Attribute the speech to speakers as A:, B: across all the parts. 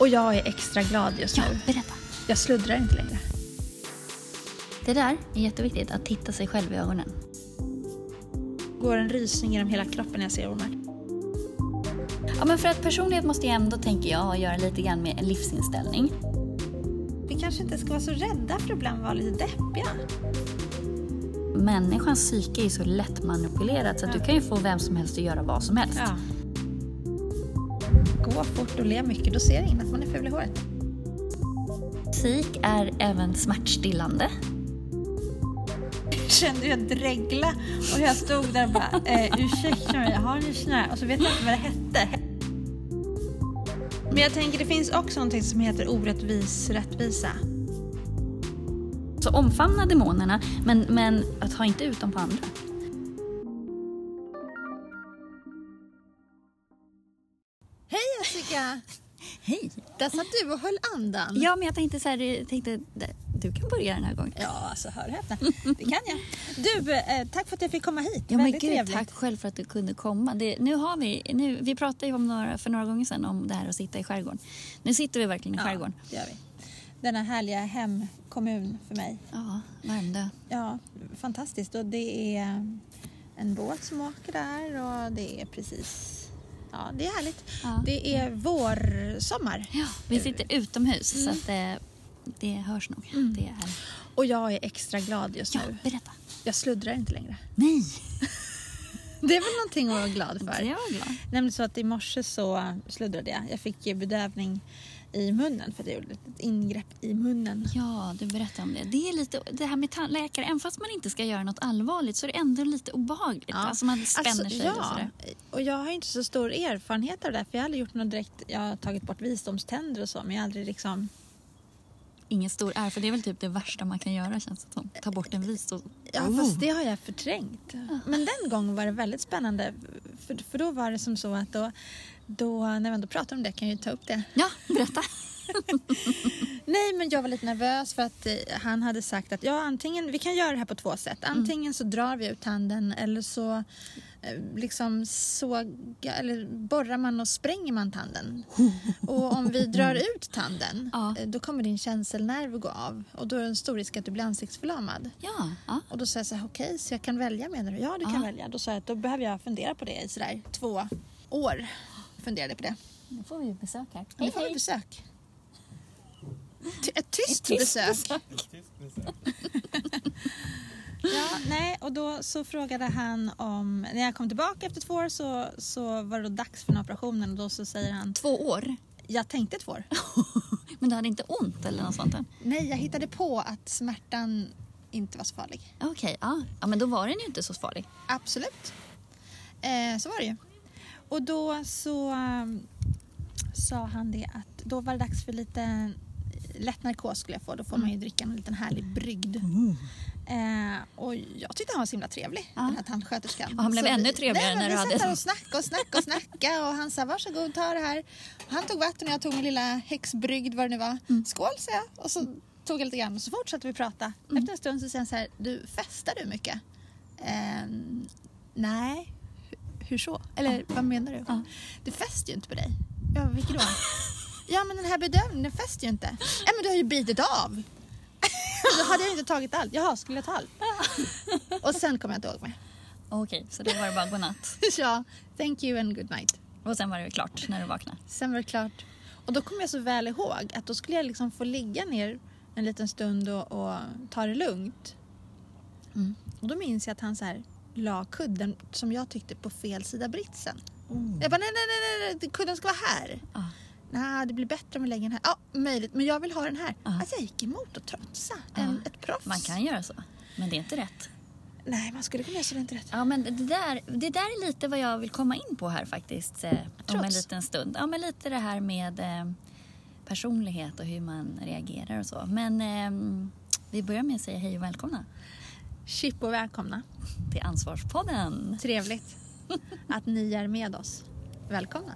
A: Och jag är extra glad just
B: Ja,
A: nu.
B: berätta.
A: Jag sluddrar inte längre.
B: Det där är jätteviktigt, att titta sig själv i ögonen.
A: går en rysning genom hela kroppen när jag ser ormar.
B: Ja, men för att personlighet måste ju ändå, tänker jag, göra lite grann med en livsinställning.
A: Vi kanske inte ska vara så rädda för att ibland vara lite deppiga.
B: Människans psyke är så lätt manipulerat så att du kan ju få vem som helst att göra vad som helst.
A: Ja. Gå fort och le mycket, då ser ingen att man är ful i håret.
B: Musik är även smärtstillande.
A: Kände jag dregla och jag stod där och bara eh, ursäkta mig, har ni snö? Och så vet jag inte vad det hette. Men jag tänker det finns också någonting som heter orättvis rättvisa.
B: Så omfamna demonerna, men, men att ha inte ut dem på andra.
A: Hej! Där satt du och höll andan.
B: Ja, men jag tänkte så här, tänkte, du kan börja den här gången.
A: Ja, alltså hör och häpna. Det kan jag. Du, eh, tack för att jag fick komma hit.
B: Ja, men
A: Väldigt
B: gud,
A: trevligt.
B: tack själv för att du kunde komma. Det, nu har vi, nu, vi pratade ju om några, för några gånger sedan om det här att sitta i skärgården. Nu sitter vi verkligen i skärgården.
A: Ja, det gör vi. Denna härliga hemkommun för mig.
B: Ja, Värmdö.
A: Ja, fantastiskt. Och det är en båt som åker där och det är precis... Ja, det är härligt.
B: Ja.
A: Det är vårsommar.
B: Ja, vi sitter utomhus så att det, det hörs nog. Det är.
A: Och jag är extra glad just
B: Ja,
A: nu.
B: berätta.
A: Jag sluddrar inte längre.
B: Nej!
A: Det är väl någonting att vara glad
B: Det
A: för.
B: är jag glad.
A: Nämligen så att i morse så sluddrade jag. Jag fick bedövning i munnen för jag gjorde ett ingrepp i munnen.
B: Ja, du berättade om det. Det är lite, det här med tandläkare, även fast man inte ska göra något allvarligt så är det ändå lite obehagligt.
A: Ja.
B: Alltså man spänner
A: Alltså,
B: sig
A: ja,
B: och sådär.
A: och jag har inte så stor erfarenhet av det för jag har aldrig gjort något direkt. Jag har tagit bort visdomständer och så men jag har aldrig liksom
B: Ingen stor ära, för det är väl typ det värsta man kan göra känns det som. Ta bort en vis och...
A: Ja,
B: Oh.
A: fast det har jag förträngt. Men den gången var det väldigt spännande. För, för då var det som så att då, då, när vi ändå pratar om det kan jag ju ta upp det.
B: Ja, berätta.
A: Nej, men jag var lite nervös för att eh, han hade sagt att ja, antingen, vi kan göra det här på två sätt. Antingen så drar vi ut tanden eller så liksom såga, eller borrar man och spränger man tanden. Och om vi drar ut tanden,
B: Ja.
A: eh, då kommer din känselnerv gå av och då är det en stor risk att du blir ansiktsförlamad.
B: Ja, ja.
A: Och då sa jag så här, okej, så jag kan välja menar du? Ja, du kan
B: Ja.
A: välja. Då sa jag att då behöver jag fundera på det i sådär två år. Funderade på det.
B: Nu får vi besök här.
A: Nu får vi besök. Ty- Ett tyst,
B: Ett tyst
A: besök. Ja, nej, och då så frågade han om, när jag kom tillbaka efter två år så, så var det då dags för den operationen och då så säger han,
B: Två år.
A: jag tänkte två år.
B: Men du hade inte ont eller något sånt? där?
A: Nej, jag hittade på att smärtan inte var så farlig.
B: Okej, ja. ja. Men då var den ju inte så farlig.
A: Absolut. Eh, så var det ju. Och då så um, sa han det att då var det dags för lite lätt narkos skulle jag få. Då får man ju dricka en liten härlig brygd. Eh, och jag tyckte han var så himla trevlig,
B: Ja.
A: den här tandsköterskan.
B: Och han blev
A: Så
B: ännu
A: vi-
B: trevligare
A: nej,
B: när du
A: vi
B: hade-
A: satt där och snackade och snackade och snackade och han sa varsågod ta det här. Och han tog vatten och jag tog min lilla häxbrygd vad det nu var.
B: Mm.
A: Skål sa jag och så tog jag lite grann och så fortsatte vi prata.
B: Mm.
A: Efter en stund så säger han så här, du festar du mycket? Ehm, nej, hur, hur så? Eller vad menar du?
B: Ja.
A: Det fäster ju inte på dig. Ja, vilket då? ja, men den här bedövningen den fäster ju inte. Ja, men du har ju bitit av. Då hade jag inte tagit allt. Jaha, skulle jag ta allt? Och sen kom jag inte ihåg mer.
B: Okej, så då var det bara godnatt.
A: Ja, thank you and good night.
B: Och sen var det klart när du vaknade.
A: Sen var det klart. Och då kom jag så väl ihåg att då skulle jag liksom få ligga ner en liten stund och, och ta det lugnt.
B: Mm.
A: Och då minns jag att han så här la kudden som jag tyckte på fel sida britsen.
B: Oh.
A: Jag bara nej, nej, nej, nej, kudden ska vara här.
B: Ja.
A: Nej, det blir bättre om vi lägger den här. Ja, möjligt, men jag vill ha den här.
B: Ja.
A: Alltså jag gick emot att trotsa en, ett proffs.
B: Man kan göra så, men det är inte rätt.
A: Nej, man skulle kunna göra så det inte rätt.
B: Ja, men det där, det där är lite vad jag vill komma in på här faktiskt. Eh, om en
A: Trots.
B: liten stund. Ja, men lite det här med eh, personlighet och hur man reagerar och så. Men eh, vi börjar med att säga hej och välkomna
A: Chip och välkomna.
B: till Ansvarspodden.
A: Trevligt att ni är med oss. Välkomna.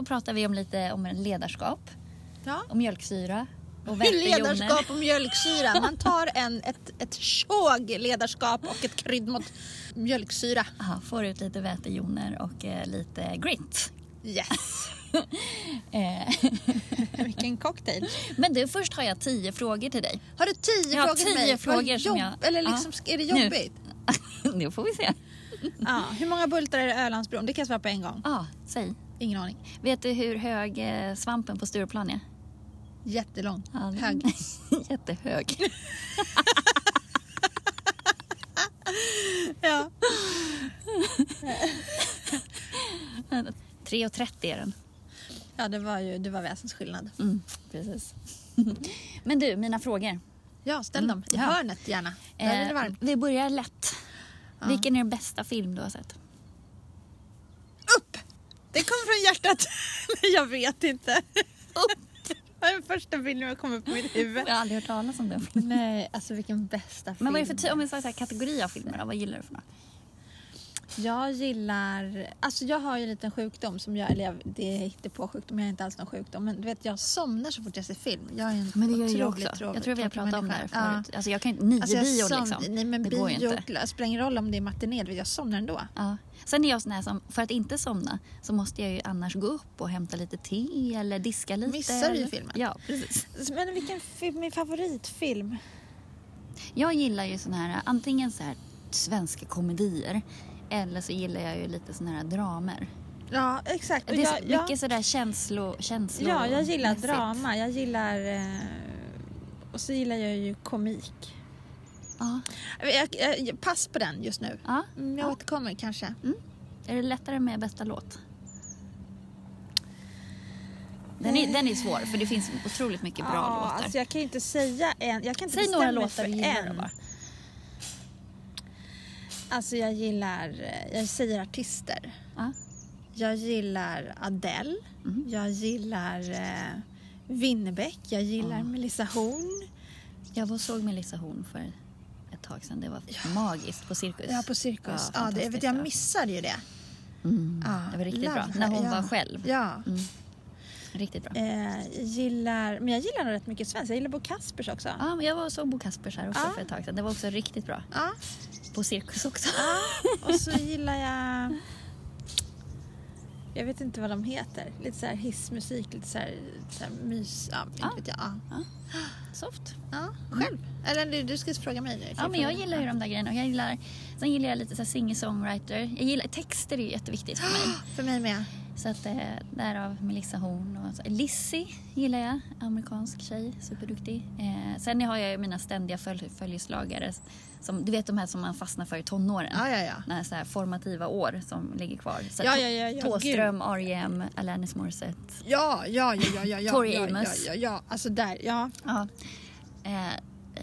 B: Så pratade vi om lite om ledarskap,
A: Ja.
B: om mjölksyra och.
A: Ledarskap och mjölksyra. Man tar en, ett, ett tjog ledarskap och ett krydd mot mjölksyra.
B: Aha, får ut lite vätejoner och eh, lite grit.
A: Yes!
B: Eh,
A: Vilken cocktail.
B: men du, först har jag tio frågor till dig.
A: Har du tio
B: Jag
A: frågor till
B: tio
A: mig?
B: frågor som jag-
A: Eller
B: Ja.
A: liksom, är det
B: Nu.
A: jobbigt?
B: nu får vi se.
A: Ja. Hur många bultar är det Ölandsbron? Det kan jag svara på en gång.
B: Ja, säg.
A: Ingen aning.
B: Vet du hur hög eh, svampen på Stureplan är?
A: Jättelång.
B: Ja, det-
A: Hög.
B: Jättehög.
A: Ja.
B: 3,30 är den.
A: ja, det var ju det var väsensskillnad.
B: Mm, precis. Men du, mina frågor.
A: Ja, ställ dem. I
B: Mm, Ja.
A: hörnet gärna. Där är det
B: Eh,
A: varmt.
B: vi börjar lätt. Vilken är den bästa film du har sett?
A: Upp! Det kom från hjärtat. Jag vet inte. Det var den första filmen som kom upp på mitt huvud.
B: Jag har aldrig hört talas om den filmen.
A: Nej, alltså vilken bästa film.
B: Men vad är för om vi säger kategori av filmer då? Vad gillar du för något?
A: Jag gillar... Alltså jag har ju en liten sjukdom som jag... Eller jag, det är på sjukdom, jag har inte alls någon sjukdom. Men du vet, jag somnar så fort jag ser film. Jag är en
B: Men det gör jag
A: otroligt
B: också.
A: tråkig-
B: jag tror vi har pratat om det här förut. Alltså jag kan inte, nio
A: Alltså
B: bio
A: som,
B: liksom.
A: Nej men
B: det
A: bio,
B: går ju inte.
A: det spelar ingen roll om det är matiné, jag somnar ändå.
B: Ja. Sen är jag sån här som, för att inte somna så måste jag ju annars gå upp och hämta lite te eller diska lite.
A: Missar du filmen.
B: Ja, precis.
A: Men vilken film, min favoritfilm?
B: Jag gillar ju sån här, antingen så här svenska komedier eller så gillar jag ju lite såna här dramer.
A: Ja, exakt.
B: Det är så,
A: jag,
B: mycket sådär känslo, känslor.
A: ja, jag gillar
B: mässigt.
A: drama. Jag gillar... Eh, och så gillar jag ju komik.
B: Ja.
A: Jag, jag, jag, pass på den just nu.
B: ja.
A: Mm, jag
B: ja.
A: återkommer kanske.
B: Är det lättare med bästa låt? Den är, den är svår för det finns otroligt mycket bra
A: ja,
B: låtar.
A: Alltså jag kan ju inte säga en. Jag kan inte
B: Säg några låtar du gillar
A: en.
B: bara.
A: Alltså jag gillar, eh, jag säger artister.
B: Ja.
A: Jag gillar Adele.
B: Mhm.
A: Jag gillar eh, Winnerbäck. Jag gillar
B: Ja.
A: Melissa Horn.
B: Jag var såg Melissa Horn för ett tag sedan. Det var magiskt på Cirkus.
A: Ja, på Cirkus.
B: Ja,
A: Ja, det, jag, vet, jag missade ju det.
B: Mm.
A: Ja,
B: Det var riktigt bra.
A: love
B: När hon
A: ja.
B: var själv.
A: Ja.
B: Mm. Riktigt bra.
A: Eh, gillar, men jag gillar nog rätt mycket svenskt. Jag gillar Bo Kaspers också.
B: Ja, men jag var såg Bo Kaspers här också
A: Ja.
B: för ett tag sedan. Det var också riktigt bra.
A: Ja.
B: På Cirkus också.
A: ja. Och så gillar jag... Jag vet inte vad de heter. Lite så här hissmusik, lite så här, så här mys... Ja, inte
B: Ja.
A: vet jag. Ja.
B: Soft.
A: Ja, själv. Eller du, ska fråga mig nu.
B: Ja, men jag gillar ju de där grejerna. Och Jag gillar, sen gillar jag lite singer-songwriter. Jag gillar, texter är ju jätteviktigt för mig.
A: För mig med.
B: Så att eh, därav Melissa Horn och så. Lizzie gillar jag. Amerikansk tjej, superduktig. Eh, sen har jag ju mina ständiga följ, följeslagare. Som, du vet de här som man fastnar för i tonåren.
A: Ja, ja, ja.
B: När så här formativa år som ligger kvar. Så
A: Ja, ja, ja, ja,
B: Thåström, R.E.M., Alanis Morissette.
A: Ja, ja, ja, ja, ja, ja,
B: Tori
A: ja,
B: Amos.
A: Ja, ja, ja, alltså där, ja.
B: Ja. Eh,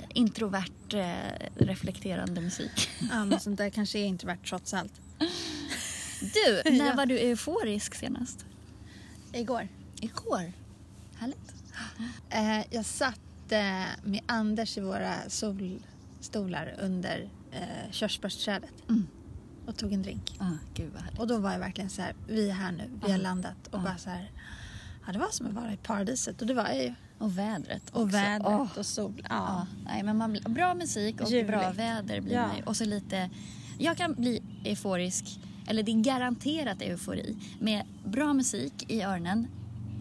B: introvert, eh, reflekterande musik.
A: ja men sånt där kanske är introvert trots allt.
B: Du, när
A: Ja.
B: var du euforisk senast?
A: Igår.
B: Igår. Härligt.
A: Eh, jag satt eh, med Anders i våra solstolar under eh, körsbärsträdet
B: Mm.
A: och tog en drink.
B: Ah, gud vad härligt.
A: Och då var jag verkligen så här, vi är här nu, vi har
B: Ja.
A: landat. Och
B: Ja.
A: bara så här, ja det var som att vara i paradiset. Och det var jag ju.
B: Och vädret också.
A: Och vädret
B: Åh.
A: och sol. Ja.
B: Ja, nej, men man, bra musik och
A: Ljuvligt.
B: bra väder blir
A: Ja.
B: man ju. Och så lite... Jag kan bli euforisk, eller det är garanterat eufori, med bra musik i öronen,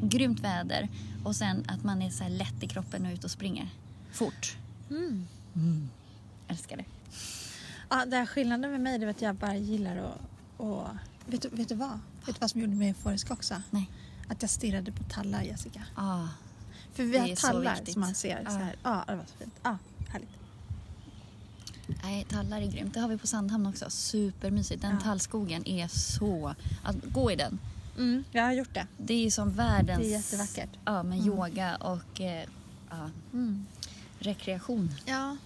B: grymt väder och sen att man är så här lätt i kroppen och ute och springer. Fort.
A: Mm.
B: Älskar det.
A: Ja, det här skillnaden med mig det är att jag bara gillar att... Och, vet, du, vet du vad? Vet du vad som gjorde mig euforisk också?
B: Nej.
A: Att jag stirrade på tallar, Jessica.
B: Ah,
A: För vi har tallar som man ser
B: Ja.
A: så här. Ja, det var så fint. Härligt.
B: Nej, tallar är grymt. Det har vi på Sandhamn också. Supermysigt. Den
A: Ja.
B: tallskogen är så... Att gå i den.
A: Mm, jag har gjort det.
B: Det är ju som världens...
A: Det är jättevackert.
B: Ja, med
A: Mm.
B: yoga och eh, ja,
A: Mm.
B: rekreation.
A: Ja.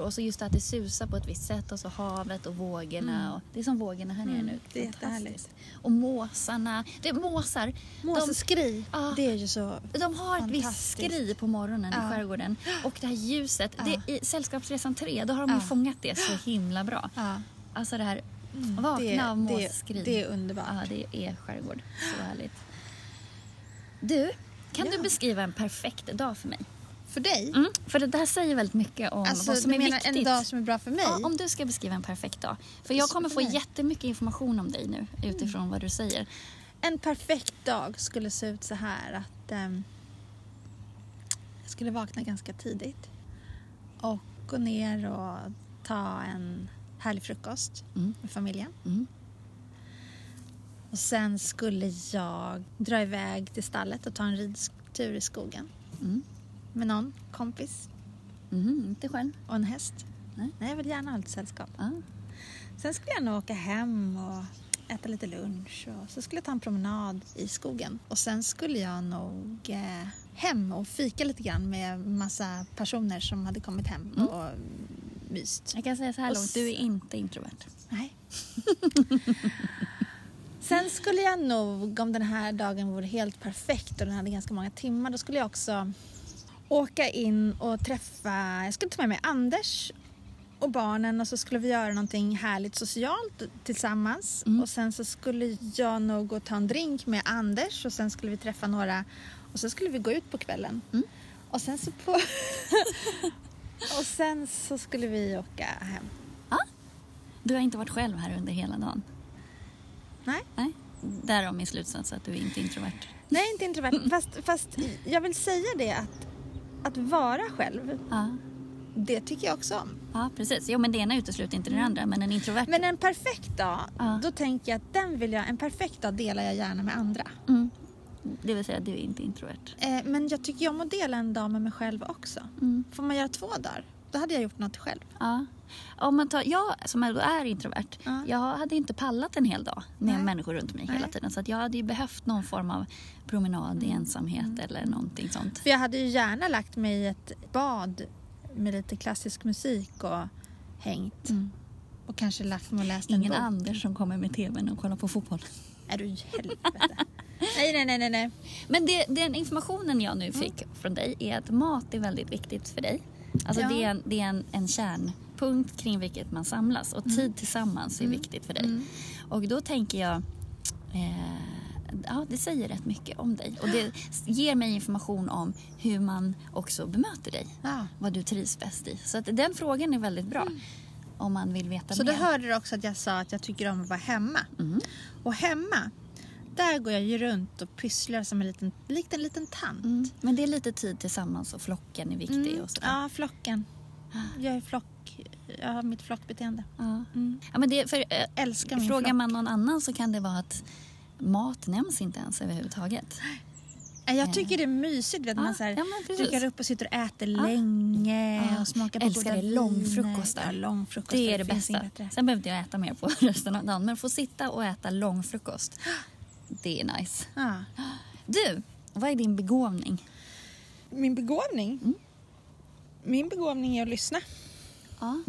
B: Och, så just att det susar på ett visst sätt och så havet och vågorna.
A: Mm.
B: Och det är som vågorna här nere
A: Mm,
B: nu.
A: det är
B: Fantastiskt. Och måsarna. Det är måsar.
A: Måseskri,
B: Ja.
A: det är ju så...
B: De, de har ett visst skri på morgonen
A: Ja.
B: i skärgården. Och det här ljuset.
A: Ja.
B: Det, I Sällskapsresan 3 då har de ju fångat det så himla bra. Alltså det här
A: Mm,
B: vakna
A: det,
B: av
A: det,
B: måsskri.
A: det är underbart.
B: Ja, det är skärgård. Så härligt. Du, kan
A: Ja.
B: du beskriva en perfekt dag för mig?
A: För dig?
B: Mm, för det där säger väldigt mycket om
A: Alltså,
B: vad som
A: du
B: är
A: menar
B: viktigt.
A: en dag som är bra för mig?
B: Ja, om du ska beskriva en perfekt dag. För jag kommer få jättemycket information om dig nu utifrån
A: Mm.
B: vad du säger.
A: En perfekt dag skulle se ut så här att ehm, jag skulle vakna ganska tidigt och gå ner och ta en härlig frukost
B: Mm.
A: med familjen.
B: Mm.
A: Och sen skulle jag dra iväg till stallet och ta en ridtur i skogen
B: Mm.
A: Med någon kompis
B: Mm, inte själv.
A: och en häst.
B: Nej.
A: Nej, jag vill gärna ha lite sällskap.
B: Ja.
A: Sen skulle jag nog åka hem och äta lite lunch och så skulle jag ta en promenad i skogen. Och sen skulle jag nog eh, hem och fika lite grann med massa personer som hade kommit hem
B: Mm.
A: och myst.
B: Jag kan säga så här långt, du är inte introvert.
A: Nej. Sen skulle jag nog, om den här dagen vore helt perfekt och den hade ganska många timmar, då skulle jag också åka in och träffa, jag skulle ta med mig Anders och barnen och så skulle vi göra någonting härligt socialt tillsammans.
B: Mm.
A: Och sen så skulle jag nog gå och ta en drink med Anders och sen skulle vi träffa några och så skulle vi gå ut på kvällen.
B: Mm.
A: Och sen så på... och sen så skulle vi åka hem.
B: Du har inte varit själv här under hela dagen.
A: Nej?
B: Nej. Därav min slutsats att du är inte introvert.
A: Nej, inte introvert. Fast, fast jag vill säga det att, att vara själv,
B: Ja,
A: det tycker jag också om.
B: ja precis. Jo, men det ena utesluter inte det andra. Men en introvert...
A: Men en perfekt dag,
B: Ja.
A: då tänker jag att den vill jag, en perfekt dag delar jag gärna med andra.
B: Mm. Det vill säga, du är inte introvert.
A: Eh, men jag tycker om att dela en dag med mig själv också.
B: Mm.
A: Får man göra två dagar, då hade jag gjort något själv.
B: Ja. Om man tar, jag som är introvert,
A: Ja.
B: jag hade inte pallat en hel dag med
A: Nej.
B: människor runt mig hela
A: Nej.
B: tiden. Så jag hade ju behövt någon form av promenad i
A: Mm.
B: ensamhet eller någonting sånt.
A: För jag hade ju gärna lagt mig i ett bad med lite klassisk musik och hängt.
B: Mm.
A: Och kanske lagt mig och läst en
B: Ingen
A: bok.
B: Anders som kommer med tvn och kollar på fotboll.
A: Är du helvete? nej, nej, nej, nej.
B: Men det, den informationen jag nu fick från dig är att mat är väldigt viktigt för dig. Alltså
A: Ja.
B: det är, en, det är en, en kärnpunkt kring vilket man samlas och tid tillsammans är viktigt för dig.
A: Mm.
B: Och då tänker jag, eh, ja det säger rätt mycket om dig och det ger mig information om hur man också bemöter dig.
A: Ja.
B: Vad du trivs bäst i. Så att den frågan är väldigt bra om man vill veta
A: Så
B: mer.
A: du hörde också att jag sa att jag tycker om att vara hemma.
B: Mm.
A: Och hemma, där går jag ju runt och pysslar som en liten, likt en liten tant.
B: Mm. Men det är lite tid tillsammans och flocken är viktig.
A: Mm.
B: Och sådär.
A: Ja, flocken. Jag är flock, jag har mitt flockbeteende.
B: Ja.
A: Mm.
B: Ja, men det, för, eh,
A: Älskar min
B: frågar
A: flock.
B: man någon annan så kan det vara att mat nämns inte ens överhuvudtaget.
A: Nej, Jag tycker det är mysigt vet
B: Ja,
A: man så här,
B: ja,
A: dukar upp och sitter och äter länge
B: Ja.
A: och smakar på
B: Älskar
A: goda
B: det, långfrukostar.
A: Ja, långfrukostar.
B: Det är det bästa. Sen behöver inte jag äta mer på resten av dagen. Men få sitta och äta långfrukost, det är nice.
A: Ja.
B: Du, vad är din begåvning?
A: Min begåvning?
B: Mm.
A: Min begåvning är att lyssna.
B: Ja.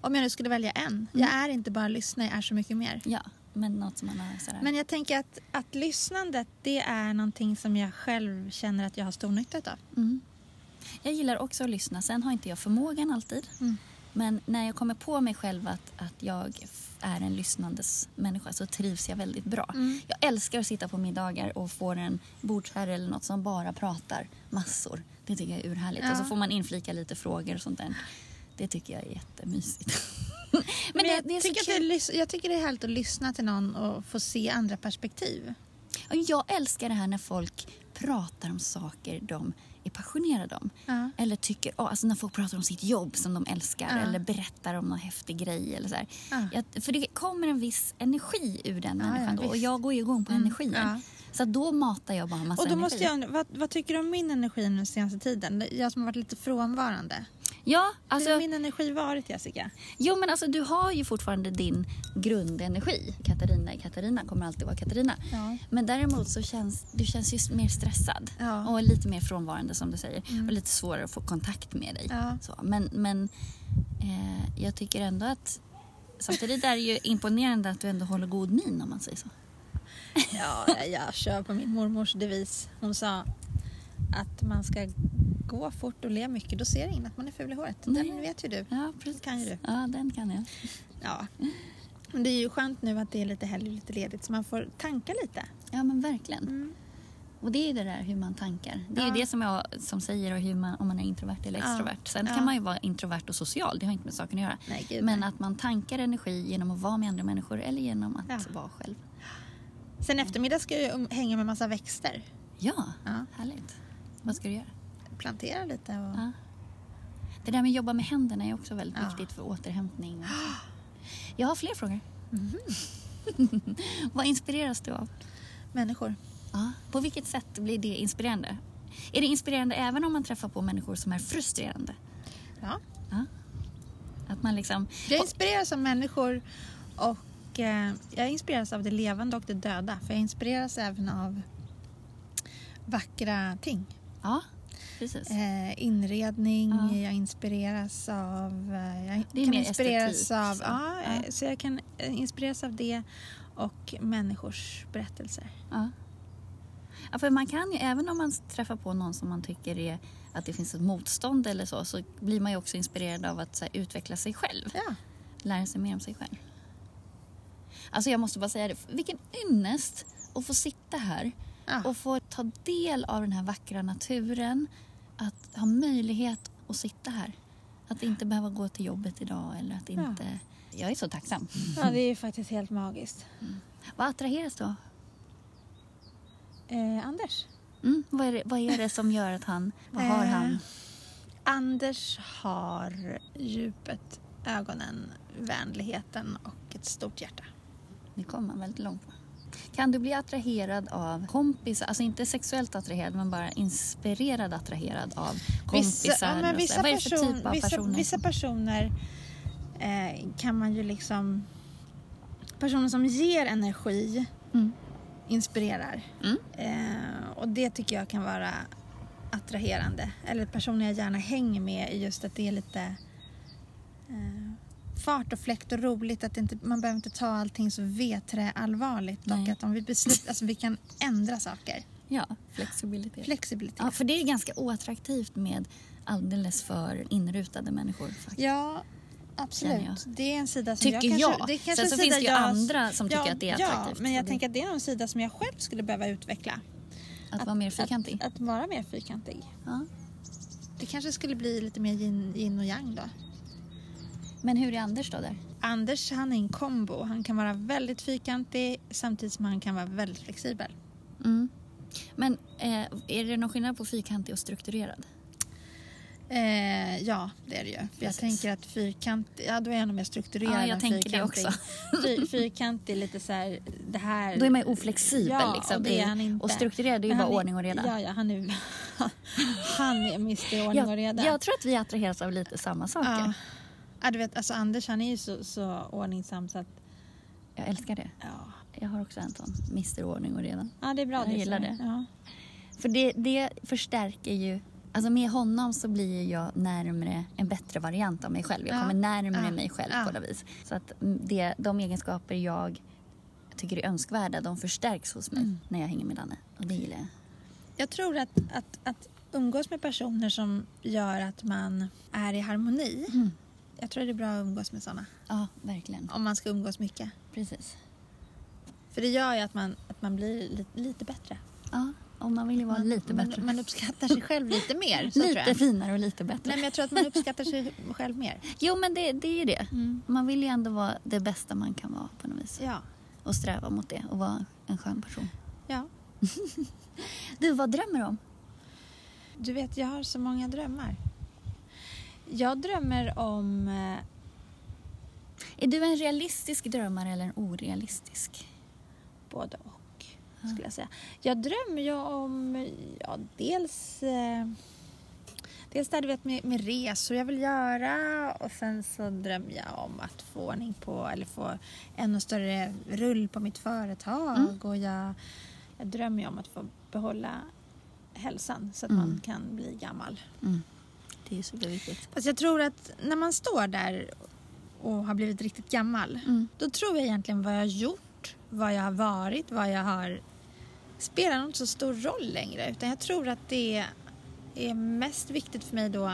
A: Om jag nu skulle välja en. Jag är inte bara lyssna, jag är så mycket mer.
B: Ja, men något som man har sådär.
A: Men jag tänker att, att lyssnandet det är någonting som jag själv känner att jag har stor nytta av.
B: Mm. Jag gillar också att lyssna. Sen har inte jag förmågan alltid.
A: Mm.
B: Men när jag kommer på mig själv att, att jag är en lyssnandes människa så trivs jag väldigt bra.
A: Mm.
B: Jag älskar att sitta på middagar och få en bordsherre eller något som bara pratar massor. Det tycker jag är urhärligt.
A: Ja.
B: Och så får man inflika lite frågor och sånt där. Det tycker jag är jättemysigt.
A: Men,
B: Men det,
A: jag,
B: det är så
A: tycker är,
B: kul.
A: jag tycker det är härligt att lyssna till någon och få se andra perspektiv.
B: Jag älskar det här när folk pratar om saker de är passionerade om.
A: Ja.
B: Eller tycker, oh, alltså när folk pratar om sitt jobb som de älskar
A: Ja.
B: eller berättar om någon häftig grej. Eller så.
A: Ja.
B: Jag, för det kommer en viss energi ur den människan då. Och jag går ju igång på
A: Mm,
B: energin. Så då matar jag bara massa
A: Och då
B: energi.
A: måste jag vad, vad tycker du om min energi den senaste tiden? Jag som har varit lite frånvarande.
B: Ja,
A: Hur
B: alltså,
A: har min energi varit Jessica?
B: jo, men alltså du har ju fortfarande din grundenergi. Katarina är Katarina, kommer alltid vara Katarina.
A: Ja.
B: Men däremot så känns du känns ju mer stressad
A: Ja.
B: och lite mer frånvarande som du säger.
A: Mm.
B: Och lite svårare att få kontakt med dig.
A: Ja.
B: Så, men men eh, jag tycker ändå att samtidigt är det ju imponerande att du ändå håller god min om man säger så.
A: Ja, jag, jag kör på min mormors devis. Hon sa att man ska gå fort och le mycket. Då ser ingen att man är ful i håret.
B: Nej.
A: Den vet ju du.
B: Ja, precis.
A: kan ju du.
B: Ja, den kan jag.
A: Ja. Men det är ju skönt nu att det är lite helg och lite ledigt så man får tanka lite.
B: Ja, men verkligen.
A: Mm.
B: Och det är det där hur man tankar. Det är
A: Ja.
B: ju det som jag som säger och hur man, om man är introvert eller extrovert. Sen
A: Ja.
B: kan man ju vara introvert och social, det har inte med saken att göra.
A: Nej, gud,
B: Men
A: nej.
B: att man tankar energi genom att vara med andra människor eller genom att
A: Ja.
B: vara själv.
A: Sen eftermiddag ska jag um- hänga med massa växter.
B: Ja,
A: Ja.
B: härligt. Vad ska du göra?
A: Plantera lite och...
B: Ja. Det där med att jobba med händerna är också väldigt
A: Ja.
B: viktigt för återhämtning. Jag har fler frågor.
A: Mhm.
B: Vad inspireras du av?
A: Människor.
B: Ja. På vilket sätt blir det inspirerande? Är det inspirerande även om man träffar på människor som är frustrerande?
A: Ja.
B: Ja. Att man liksom...
A: Jag inspireras av människor och eh, jag inspireras av det levande och det döda. För jag inspireras även av vackra ting.
B: Ja, precis.
A: Eh, inredning,
B: Ja.
A: jag inspireras av... Eh, jag
B: Det är
A: kan
B: mer
A: inspireras
B: estetik,
A: av...
B: så.
A: Ja,
B: Ja.
A: eh, så jag kan inspireras av det och människors berättelser.
B: Ja. Ja, för man kan ju, även om man träffar på någon som man tycker är att det finns ett motstånd eller så, så blir man ju också inspirerad av att här, utveckla sig själv.
A: Ja.
B: Lära sig mer om sig själv. Alltså jag måste bara säga det, vilken ynnest att få sitta här
A: Ja.
B: och få ta del av den här vackra naturen. Att ha möjlighet att sitta här. Att inte behöva gå till jobbet idag eller att
A: Ja.
B: inte... Jag är så tacksam.
A: ja, det är ju faktiskt helt magiskt.
B: Vad attraheras du av?
A: Eh, Anders?
B: Mm, vad, är det, vad är det som gör att han... Vad har
A: Eh,
B: han?
A: Anders har djupet, ögonen, vänligheten och ett stort hjärta.
B: Det kommer man väldigt långt. Kan du bli attraherad av kompisar, alltså inte sexuellt attraherad men bara inspirerad attraherad av kompisar?
A: Vissa, ja, men vissa?
B: Vad är det för
A: person,
B: typ av
A: vissa,
B: personer?
A: vissa personer eh, kan man ju liksom... Personer som ger energi
B: Mm.
A: inspirerar.
B: Mm.
A: Eh, och det tycker jag kan vara attraherande. Eller personer jag gärna hänger med i just att det är lite eh, fart och fläkt och roligt. Att det inte, man behöver inte ta allting så allvarligt. Och
B: Nej.
A: att om vi beslutar, alltså vi kan ändra saker.
B: Ja, flexibilitet.
A: Flexibilitet.
B: ja, för det är ganska oattraktivt med alldeles för inrutade människor. Faktiskt.
A: Ja,
B: jag.
A: absolut. Det är en sida som
B: Tycker
A: jag...
B: jag.
A: Kanske, det är kanske
B: Sen så finns det ju
A: jag,
B: andra som tycker
A: ja,
B: att det är
A: Ja,
B: attraktivt.
A: men jag
B: det-
A: tänker att det är en sida som jag själv skulle behöva utveckla.
B: Att vara mer fyrkantig.
A: Att, att vara mer fyrkantig.
B: Ja.
A: Det kanske skulle bli lite mer yin, yin och yang då.
B: Men hur är Anders då där?
A: Anders han är en kombo. Han kan vara väldigt fyrkantig samtidigt som han kan vara väldigt flexibel.
B: Mm. Men eh, är det någon skillnad på fyrkantig och strukturerad?
A: Eh, ja, det är det ju. För jag
B: Precis.
A: tänker att fyrkantig, ja då är jag nog mer strukturerad
B: Ja, jag
A: än
B: tänker det
A: fyrkantig.
B: också.
A: Fy, fyrkantig lite så här, det här...
B: Då är man ju oflexibel.
A: Ja,
B: liksom,
A: och det är han inte.
B: Och strukturerad är ju bara
A: är-
B: ordning och reda.
A: Ja, ja, han är, han är Mr Ordning och reda.
B: Jag, jag tror att vi attraheras av lite samma saker.
A: ja. Ja, du vet, alltså Anders han är ju så, så ordningsam så att,
B: Jag älskar det.
A: ja.
B: Jag har också en sån Mr Ordning och reda.
A: Ja, det är bra
B: Jag
A: det.
B: gillar det.
A: Ja.
B: För det, det förstärker ju... Alltså med honom så blir jag närmre en bättre variant av mig själv. Jag
A: Ja.
B: kommer närmre
A: Ja.
B: mig själv på något vis. Så att mm, det, de egenskaper jag tycker är önskvärda, de förstärks hos mig
A: Mm.
B: när jag hänger med Danne. Och det gillar jag.
A: Jag tror att, att, att umgås med personer som gör att man är i harmoni.
B: Mm.
A: Jag tror det är bra att umgås med sådana.
B: Ja, verkligen.
A: Om man ska umgås mycket.
B: Precis.
A: För det gör ju att man, att man blir lite, lite bättre.
B: Ja, om man vill ju vara
A: man,
B: lite
A: man,
B: bättre.
A: Man uppskattar sig själv lite mer. Så tror
B: lite finare och lite bättre.
A: Nej, men jag tror att man uppskattar sig själv mer.
B: Jo, men det, det är ju det.
A: Mm.
B: Man vill ju ändå vara det bästa man kan vara på något vis.
A: Ja.
B: Och sträva mot det och vara en skön person.
A: ja.
B: Du, vad drömmer du om?
A: Du vet, jag har så många drömmar. Jag drömmer om... eh,
B: Är du en realistisk drömmare eller en orealistisk?
A: både och, skulle jag säga. Jag drömmer ju om, ja, dels... Eh, dels det du vet med, med resor jag vill göra och sen så drömmer jag om att få ordning på, eller få ännu större rull på mitt företag
B: Mm.
A: och jag, jag drömmer ju om att få behålla hälsan så att
B: Mm.
A: man kan bli gammal.
B: Mm. Det är superviktigt.
A: Fast jag tror att när man står där och har blivit riktigt gammal
B: Mm.
A: då tror jag egentligen vad jag har gjort, vad jag har varit, vad jag har spelar inte så stor roll längre. Utan jag tror att det är mest viktigt för mig då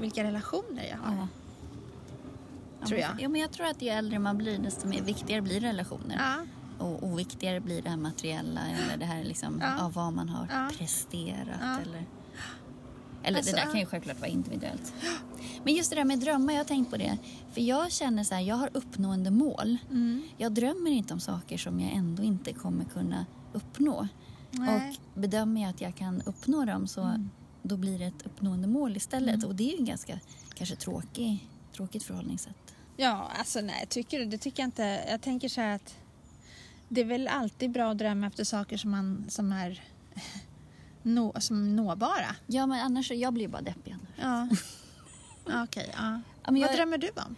A: vilka relationer jag har.
B: Ja.
A: Tror jag.
B: Ja, men jag tror att ju äldre man blir desto mer viktigare blir relationer.
A: Ja,
B: och oviktigare blir det här materiella eller det här liksom,
A: Ja.
B: av vad man har presterat. Eller, eller
A: Alltså,
B: det där kan ju självklart vara individuellt. Men just det där med drömmar, jag har tänkt på det. För jag känner så här, jag har uppnående mål.
A: Mm.
B: Jag drömmer inte om saker som jag ändå inte kommer kunna uppnå.
A: Nej. Mm.
B: Och bedömer jag att jag kan uppnå dem så då blir det ett uppnående mål istället. Och det är ju en ganska kanske tråkig, tråkigt förhållningssätt.
A: Ja, alltså nej, tycker du? Det tycker jag inte. Jag tänker så här att det är väl alltid bra att drömma efter saker som, man, som är nå, som nåbara.
B: Ja, men annars jag blir bara deppig annars.
A: Ja. Okej, ja.
B: Ja, men jag-
A: Vad drömmer du om?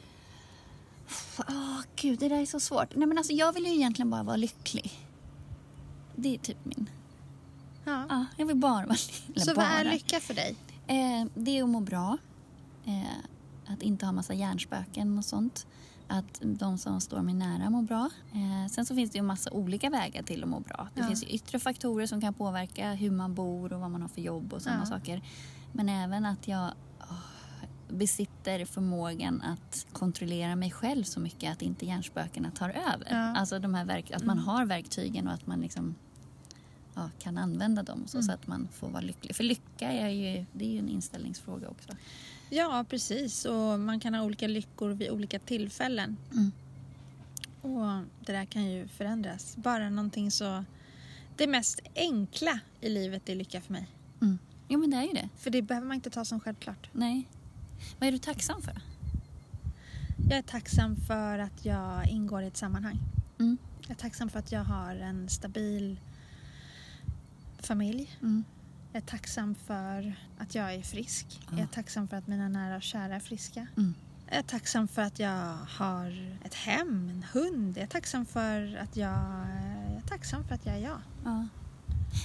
B: Åh, gud, det där är så svårt. Nej, men alltså, jag vill ju egentligen bara vara lycklig. Det är typ min...
A: Ja.
B: Ja, jag vill bara vara lycklig.
A: Så
B: Eller
A: vad är
B: bara.
A: lycka för dig?
B: Eh, det är att må bra. Eh, att inte ha massa hjärnspöken och sånt. Att de som står mig nära mår bra. Eh, sen så finns det ju massa olika vägar till att må bra. Det
A: Ja.
B: finns ju yttre faktorer som kan påverka hur man bor och vad man har för jobb och sådana
A: Ja.
B: saker. Men även att jag åh, besitter förmågan att kontrollera mig själv så mycket att inte hjärnspökena tar över.
A: Ja. Mm.
B: Alltså de här verk- att man har verktygen och att man liksom ja, kan använda dem så,
A: Mm.
B: så att man får vara lycklig. För lycka är ju, det är ju en inställningsfråga också.
A: Ja, precis. Och man kan ha olika lyckor vid olika tillfällen.
B: Mm.
A: Och det där kan ju förändras. Bara någonting så... Det mest enkla i livet är lycka för mig.
B: Mm. Jo men det är ju det.
A: För det behöver man inte ta som självklart.
B: Nej. Vad är du tacksam för?
A: Jag är tacksam för att jag ingår i ett sammanhang.
B: Mm.
A: Jag är tacksam för att jag har en stabil familj.
B: Mm.
A: Jag är tacksam för att jag är frisk.
B: Ja.
A: Jag är tacksam för att mina nära och kära är friska.
B: Mm.
A: Jag är tacksam för att jag har ett hem, en hund. Jag är tacksam för att jag, jag är tacksam för att jag är jag.
B: Ja.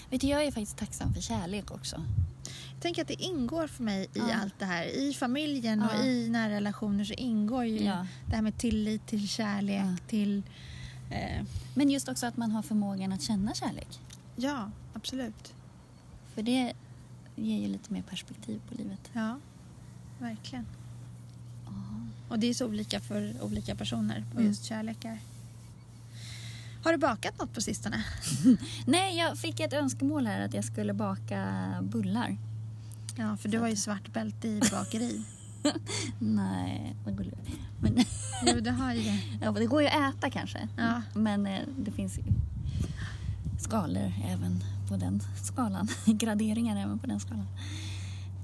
B: Vet du, jag är faktiskt tacksam för kärlek också.
A: Jag tänker att det ingår för mig i
B: Ja.
A: allt det här. I familjen och
B: Ja.
A: i nära relationer så ingår ju
B: Ja.
A: det här med tillit till kärlek, till... Eh,
B: Men just också att man har förmågan att känna kärlek.
A: ja, absolut.
B: För det ger ju lite mer perspektiv på livet.
A: Ja, verkligen. Och det är så olika för olika personer vad
B: Mm.
A: just kärlek är. Har du bakat något på sistone?
B: Nej, jag fick ett önskemål här att jag skulle baka bullar.
A: Ja, för du har ju svart bälte i bakeri.
B: Nej, vad gulligt. Men,
A: jo, du har ju det.
B: ja, det går ju att äta kanske.
A: Ja.
B: Men eh, det finns skalor även på den skalan. Graderingar även på den skalan.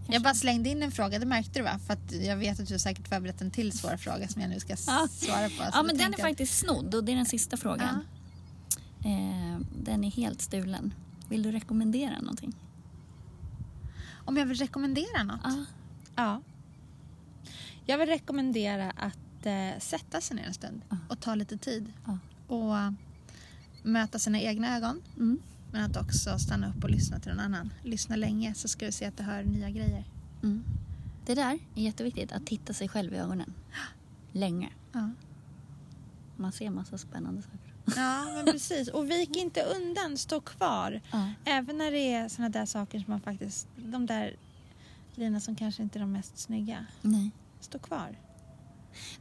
A: Jag bara slängde in en fråga, det märkte du va? För att jag vet att du har säkert förberett en till svår fråga som jag nu ska
B: Ja.
A: svara på. Så
B: Ja, men den är
A: jag-
B: faktiskt snodd och det är den sista frågan. Eh, den är helt stulen. Vill du rekommendera någonting?
A: Om jag vill rekommendera något?
B: Ja.
A: Ja. Jag vill rekommendera att eh, sätta sig ner en stund
B: Ja.
A: och ta lite tid.
B: Ja.
A: Och möta sina egna ögon.
B: Mm.
A: Men att också stanna upp och lyssna till någon annan. Lyssna länge så ska du se att du hör nya grejer.
B: Mm. Det där är jätteviktigt, att titta sig själv i ögonen. Länge.
A: Ja,
B: Man ser massa spännande saker.
A: ja men precis. Och vik inte undan, stå kvar.
B: Ja.
A: Även när det är såna där saker som man faktiskt... De där grejerna som kanske inte är de mest snygga.
B: Nej.
A: Stå kvar.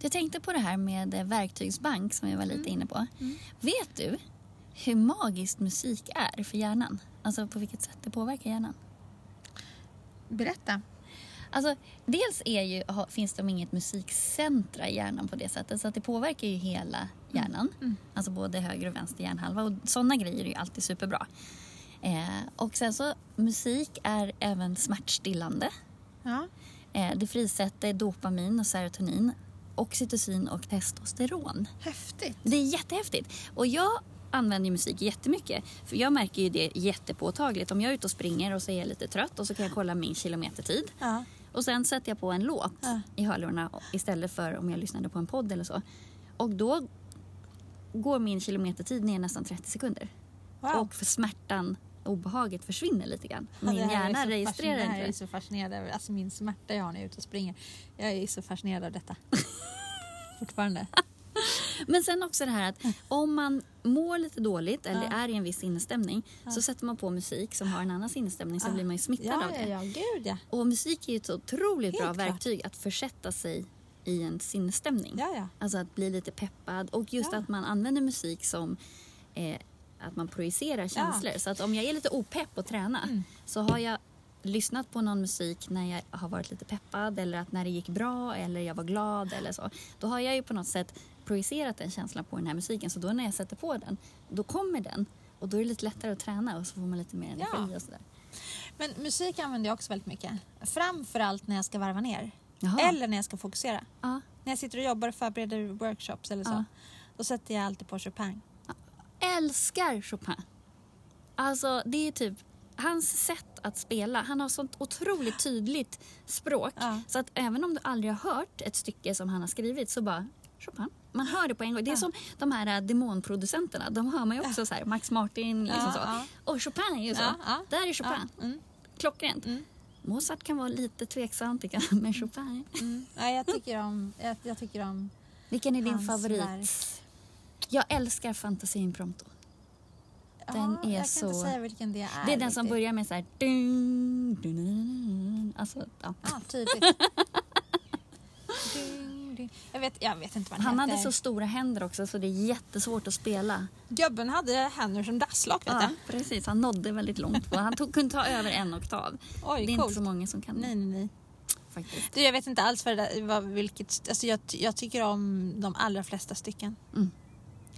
B: Jag tänkte på det här med verktygsbank som jag var lite inne på.
A: Mm.
B: Vet du hur magiskt musik är för hjärnan? Alltså på vilket sätt det påverkar hjärnan?
A: Berätta.
B: Alltså, dels är ju, finns det inget musikcentra i hjärnan på det sättet så att det påverkar ju hela hjärnan.
A: Mm.
B: Alltså både höger och vänster hjärnhalva och sådana grejer är ju alltid superbra. Eh, och sen så musik är även smärtstillande.
A: Ja.
B: Eh, det frisätter dopamin och serotonin, oxytocin och testosteron.
A: Häftigt.
B: Det är jättehäftigt. Och jag använder musik jättemycket. För jag märker ju det jättepåtagligt. Om jag är ute och springer och så är jag lite trött och så kan jag kolla min kilometertid.
A: Ja.
B: Och sen sätter jag på en låt
A: Ja.
B: i hörlurarna istället för om jag lyssnade på en podd eller så. Och då går min kilometertid ner nästan 30 sekunder.
A: Wow.
B: Och för smärtan, obehaget försvinner lite grann.
A: Ja,
B: Min
A: är
B: hjärna registrerar
A: fascin- Det
B: inte
A: är så fascinerad över. Alltså min smärta jag har när jag är ute och springer. Jag är så fascinerad av detta. Fortfarande.
B: Men sen också det här att om man mår lite dåligt eller är i en viss sinnesstämning så sätter man på musik som har en annan sinnesstämning så blir man ju smittad av det.
A: ja. Gud ja.
B: Och musik är ju ett otroligt bra
A: Helt klart.
B: verktyg att försätta sig i en sinnesstämning.
A: Ja, ja.
B: Alltså att bli lite peppad och just
A: Ja.
B: att man använder musik som eh, att man projicerar känslor. Så att om jag är lite opepp och träna så har jag lyssnat på någon musik när jag har varit lite peppad eller att när det gick bra eller jag var glad eller så. Då har jag ju på något sätt projicerat den känslan på den här musiken så då när jag sätter på den, då kommer den. Och då är det lite lättare att träna och så får man lite mer energi
A: Ja.
B: och sådär.
A: Men musik använder jag också väldigt mycket. Framförallt när jag ska varva ner.
B: Jaha.
A: Eller när jag ska fokusera.
B: Ja.
A: När jag sitter och jobbar och förbereder workshops eller så.
B: Ja.
A: Då sätter jag alltid på Chopin.
B: älskar Chopin. Alltså det är typ hans sätt att spela. Han har sånt otroligt tydligt språk.
A: Ja.
B: Så att även om du aldrig har hört ett stycke som han har skrivit så bara Chopin. Man hör det på en gång. Det är
A: Ja.
B: som de här äh, demonproducenterna. De hör man ju också så här. Max Martin liksom
A: Ja,
B: så. Och Chopin är ju så. Där är Chopin.
A: Ja, mm,
B: Klockrent.
A: Mm.
B: Mozart kan vara lite tveksam tycker jag. Men Chopin.
A: mm. Ja, jag, tycker om, jag, jag tycker om
B: Vilken är din favorit?
A: verk.
B: Jag älskar Fantasin Impromptu. Den
A: ja,
B: är
A: jag kan
B: så-
A: inte säga vilken det är.
B: Det är den som börjar med så här... Dun, dun, dun, dun. Alltså, ja.
A: Ja, tydligt. Jag, vet, jag vet inte vad
B: Han
A: heter.
B: hade så stora händer också så det är jättesvårt att spela.
A: Gubben hade händer som dasslock vet
B: Ja,
A: du.
B: precis. Han nådde väldigt långt och han tog, kunde ta över en oktav.
A: Oj,
B: det är
A: coolt.
B: inte så många som kan det
A: Nej, nej, nej.
B: faktiskt.
A: Du, jag vet inte alls vad det vad, vilket... Alltså jag, jag tycker om de allra flesta stycken.
B: Mm.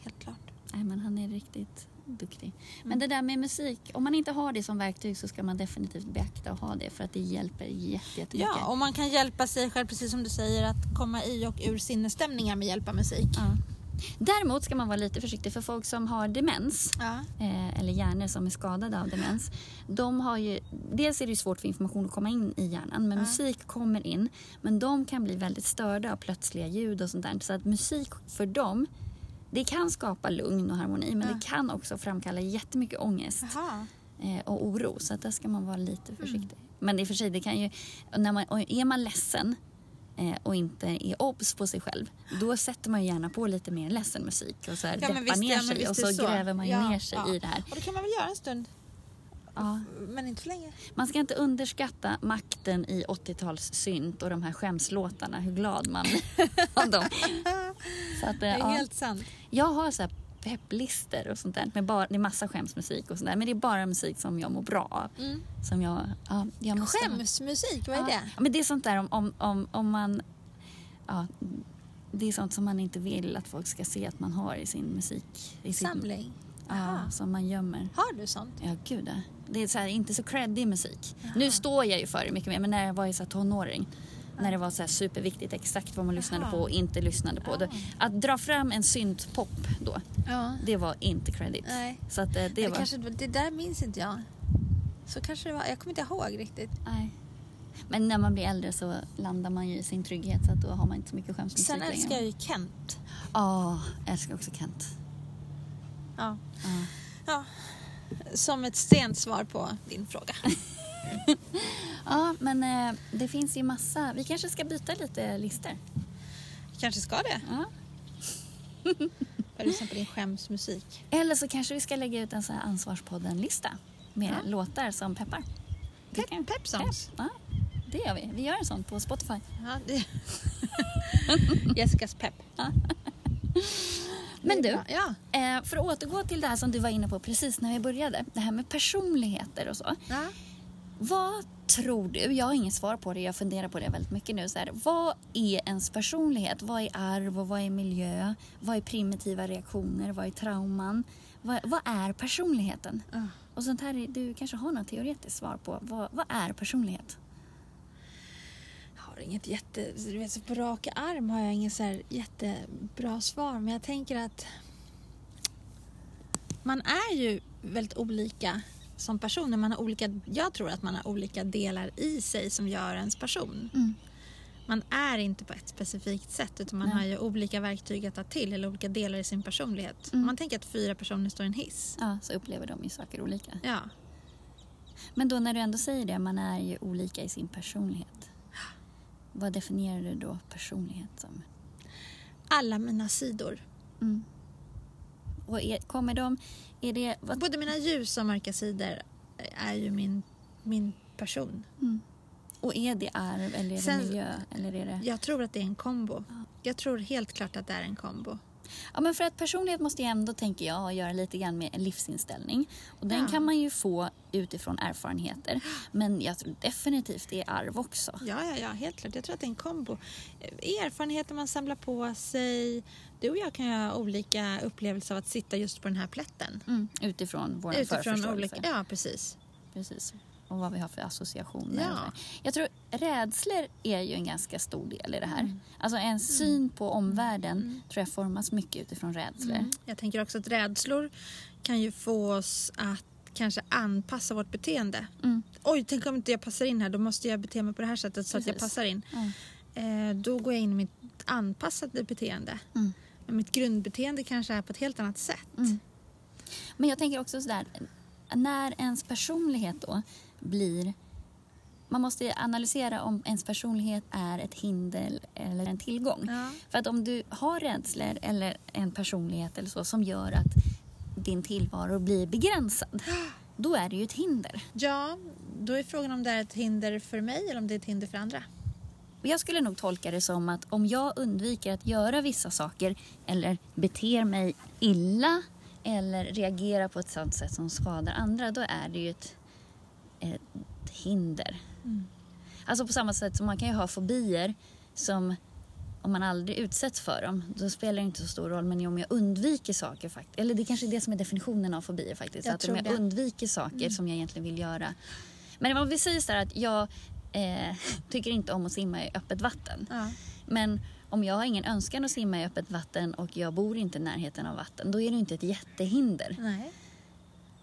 A: Helt klart.
B: Nej, men han är riktigt duktig.
A: Mm.
B: Men det där med musik, om man inte har det som verktyg så ska man definitivt beakta och ha det för att det hjälper jätte- jättemycket.
A: Ja, och man kan hjälpa sig själv, precis som du säger, att komma i och ur sinnesstämningar med hjälp av musik.
B: Ja. Däremot ska man vara lite försiktig för folk som har demens
A: Ja.
B: eh, eller hjärnor som är skadade av demens. De har ju, dels är det svårt för information att komma in i hjärnan men
A: Ja.
B: musik kommer in. Men de kan bli väldigt störda av plötsliga ljud och sånt där. Så att musik för dem, det kan skapa lugn och harmoni men
A: Ja.
B: det kan också framkalla jättemycket ångest
A: Jaha.
B: eh, och oro. Så att där ska man vara lite
A: Mm.
B: försiktig. Men i och för sig, det kan ju, när man, är man ledsen eh, och inte är obs på sig själv, då sätter man ju gärna på lite mer ledsen musik och så här
A: Ja,
B: deppar ner
A: ja,
B: sig
A: visst
B: och så,
A: så.
B: gräver man ju
A: Ja,
B: ner sig
A: ja.
B: i det här.
A: Och det kan man väl göra en stund,
B: Ja.
A: men inte för länge.
B: Man ska inte underskatta makten i 80-tals synt och de här skämslåtarna, hur glad man blir av dem. Så att, eh,
A: Det är
B: ja.
A: helt sant.
B: Jag har så här pepplister och sånt där. Med bara, det är massa skämsmusik och sånt där. Men det är bara musik som jag mår bra av.
A: Mm.
B: Som jag, ja, jag måste.
A: Skämsmusik, vad är
B: ja.
A: det?
B: Ja, men det är sånt där om, om, om, om man... Ja, det är sånt som man inte vill att folk ska se att man har i sin musik. I sin,
A: Samling?
B: Ja,
A: Jaha.
B: som man gömmer.
A: Har du sånt?
B: Ja, gud ja. Det är så här, inte så creddig musik. Nu står jag ju för det mycket mer, men när jag var i så här tonåring. När det var så här superviktigt exakt vad man lyssnade
A: Jaha.
B: på och inte lyssnade på. Då, att dra fram en syntpop då,
A: Ja.
B: det var inte credit.
A: Nej.
B: Så att eh, det
A: Det,
B: var...
A: kanske, det där minns inte jag. Så kanske det var. Jag kommer inte ihåg riktigt.
B: Nej. Men när man blir äldre så landar man ju i sin trygghet så att då har man inte så mycket skämsmusik
A: Sen
B: längre.
A: älskar jag ju Kent.
B: Ja, jag älskar också Kent.
A: Ja.
B: Ja.
A: ja. Som ett sent svar på din fråga.
B: Ja, men eh, det finns ju massa. Vi kanske ska byta lite listor.
A: kanske ska det.
B: Ja.
A: Jag lyssnar på din skämsmusik.
B: Eller så kanske vi ska lägga ut en sån här Ansvarspodden-lista med
A: Ja.
B: låtar som peppar. Det
A: Pep,
B: kan-
A: pep songs.
B: Ja, det gör vi. Vi gör en sån på Spotify.
A: Ja, det... Jessicas pepp.
B: Men du,
A: Ja.
B: eh, för att återgå till det här som du var inne på precis när vi började. Det här med personligheter och så.
A: ja.
B: Vad tror du? Jag har inget svar på det. Jag funderar på det väldigt mycket nu. Så här, vad är ens personlighet? Vad är arv och vad är miljö? Vad är primitiva reaktioner? Vad är trauman? Vad, vad är personligheten?
A: Ja.
B: Och sånt här, är- du kanske har något teoretiskt svar på. Vad, vad är personlighet?
A: Jag har inget jätte... Du vet, på raka arm har jag inget så här jättebra svar. Men jag tänker att man är ju väldigt olika som personer. Man har olika, jag tror att man har olika delar i sig som gör ens person.
B: Mm.
A: Man är inte på ett specifikt sätt utan man
B: Nej.
A: har ju olika verktyg att ta till eller olika delar i sin personlighet.
B: Mm.
A: Om man tänker att fyra personer står i en hiss.
B: Ja, så upplever de ju saker olika.
A: Ja.
B: Men då när du ändå säger det, man är ju olika i sin personlighet. Vad definierar du då personlighet som?
A: Alla mina sidor.
B: Mm. Och är, kommer de... Är det... Vad,
A: Både mina ljusa och mörka sidor är ju min, min person.
B: mm. Och är det arv eller är det
A: Sen-
B: miljö? Eller är det...
A: Jag tror att det är en kombo.
B: Ja.
A: Jag tror helt klart att det är en kombo.
B: Ja, men för att personlighet måste ju ändå, tänker jag, göra lite grann med en livsinställning. Och den
A: Ja.
B: kan man ju få utifrån erfarenheter. Men jag tror definitivt det är arv också.
A: Ja, ja, ja, helt klart. Jag tror att det är en kombo. Erfarenheter man samlar på sig. Du och jag kan ha olika upplevelser av att sitta just på den här plätten.
B: Mm, utifrån vår
A: Utifrån
B: förförståelse.
A: olika... Ja, precis.
B: Precis. Och vad vi har för associationer.
A: Ja.
B: Jag tror rädslor är ju en ganska stor del i det här.
A: Mm.
B: Alltså en syn på omvärlden tror jag formas mycket utifrån rädslor.
A: Mm. Jag tänker också att rädslor kan ju få oss att kanske anpassa vårt beteende.
B: Mm.
A: Oj, tänk om inte jag passar in här. Då måste jag bete mig på det här sättet så att jag
B: Precis.
A: passar in. Eh, då går jag in i mitt anpassade beteende.
B: Mm.
A: Men mitt grundbeteende kanske är på ett helt annat sätt.
B: Mm. Men jag tänker också sådär, när ens personlighet då blir... Man måste analysera om ens personlighet är ett hinder eller en tillgång.
A: Ja.
B: För att om du har rädslor eller en personlighet eller så som gör att din tillvaro blir begränsad, då är det ju ett hinder.
A: ja, då är frågan om det är ett hinder för mig eller om det är ett hinder för andra.
B: Jag skulle nog tolka det som att om jag undviker att göra vissa saker eller beter mig illa eller reagerar på ett sådant sätt som skadar andra, då är det ju ett, ett hinder. Alltså på samma sätt som man kan ju ha fobier som om man aldrig utsätts för dem, då spelar det inte så stor roll. Men om jag undviker saker, faktiskt, eller det kanske är det som är definitionen av fobier faktiskt.
A: Jag
B: att om jag
A: det. Mm.
B: undviker saker som jag egentligen vill göra. Men om vi säger så här att jag eh, tycker inte om att simma i öppet vatten.
A: Ja.
B: Men om jag har ingen önskan att simma i öppet vatten och jag bor inte i närheten av vatten, då är det inte ett jättehinder.
A: Nej.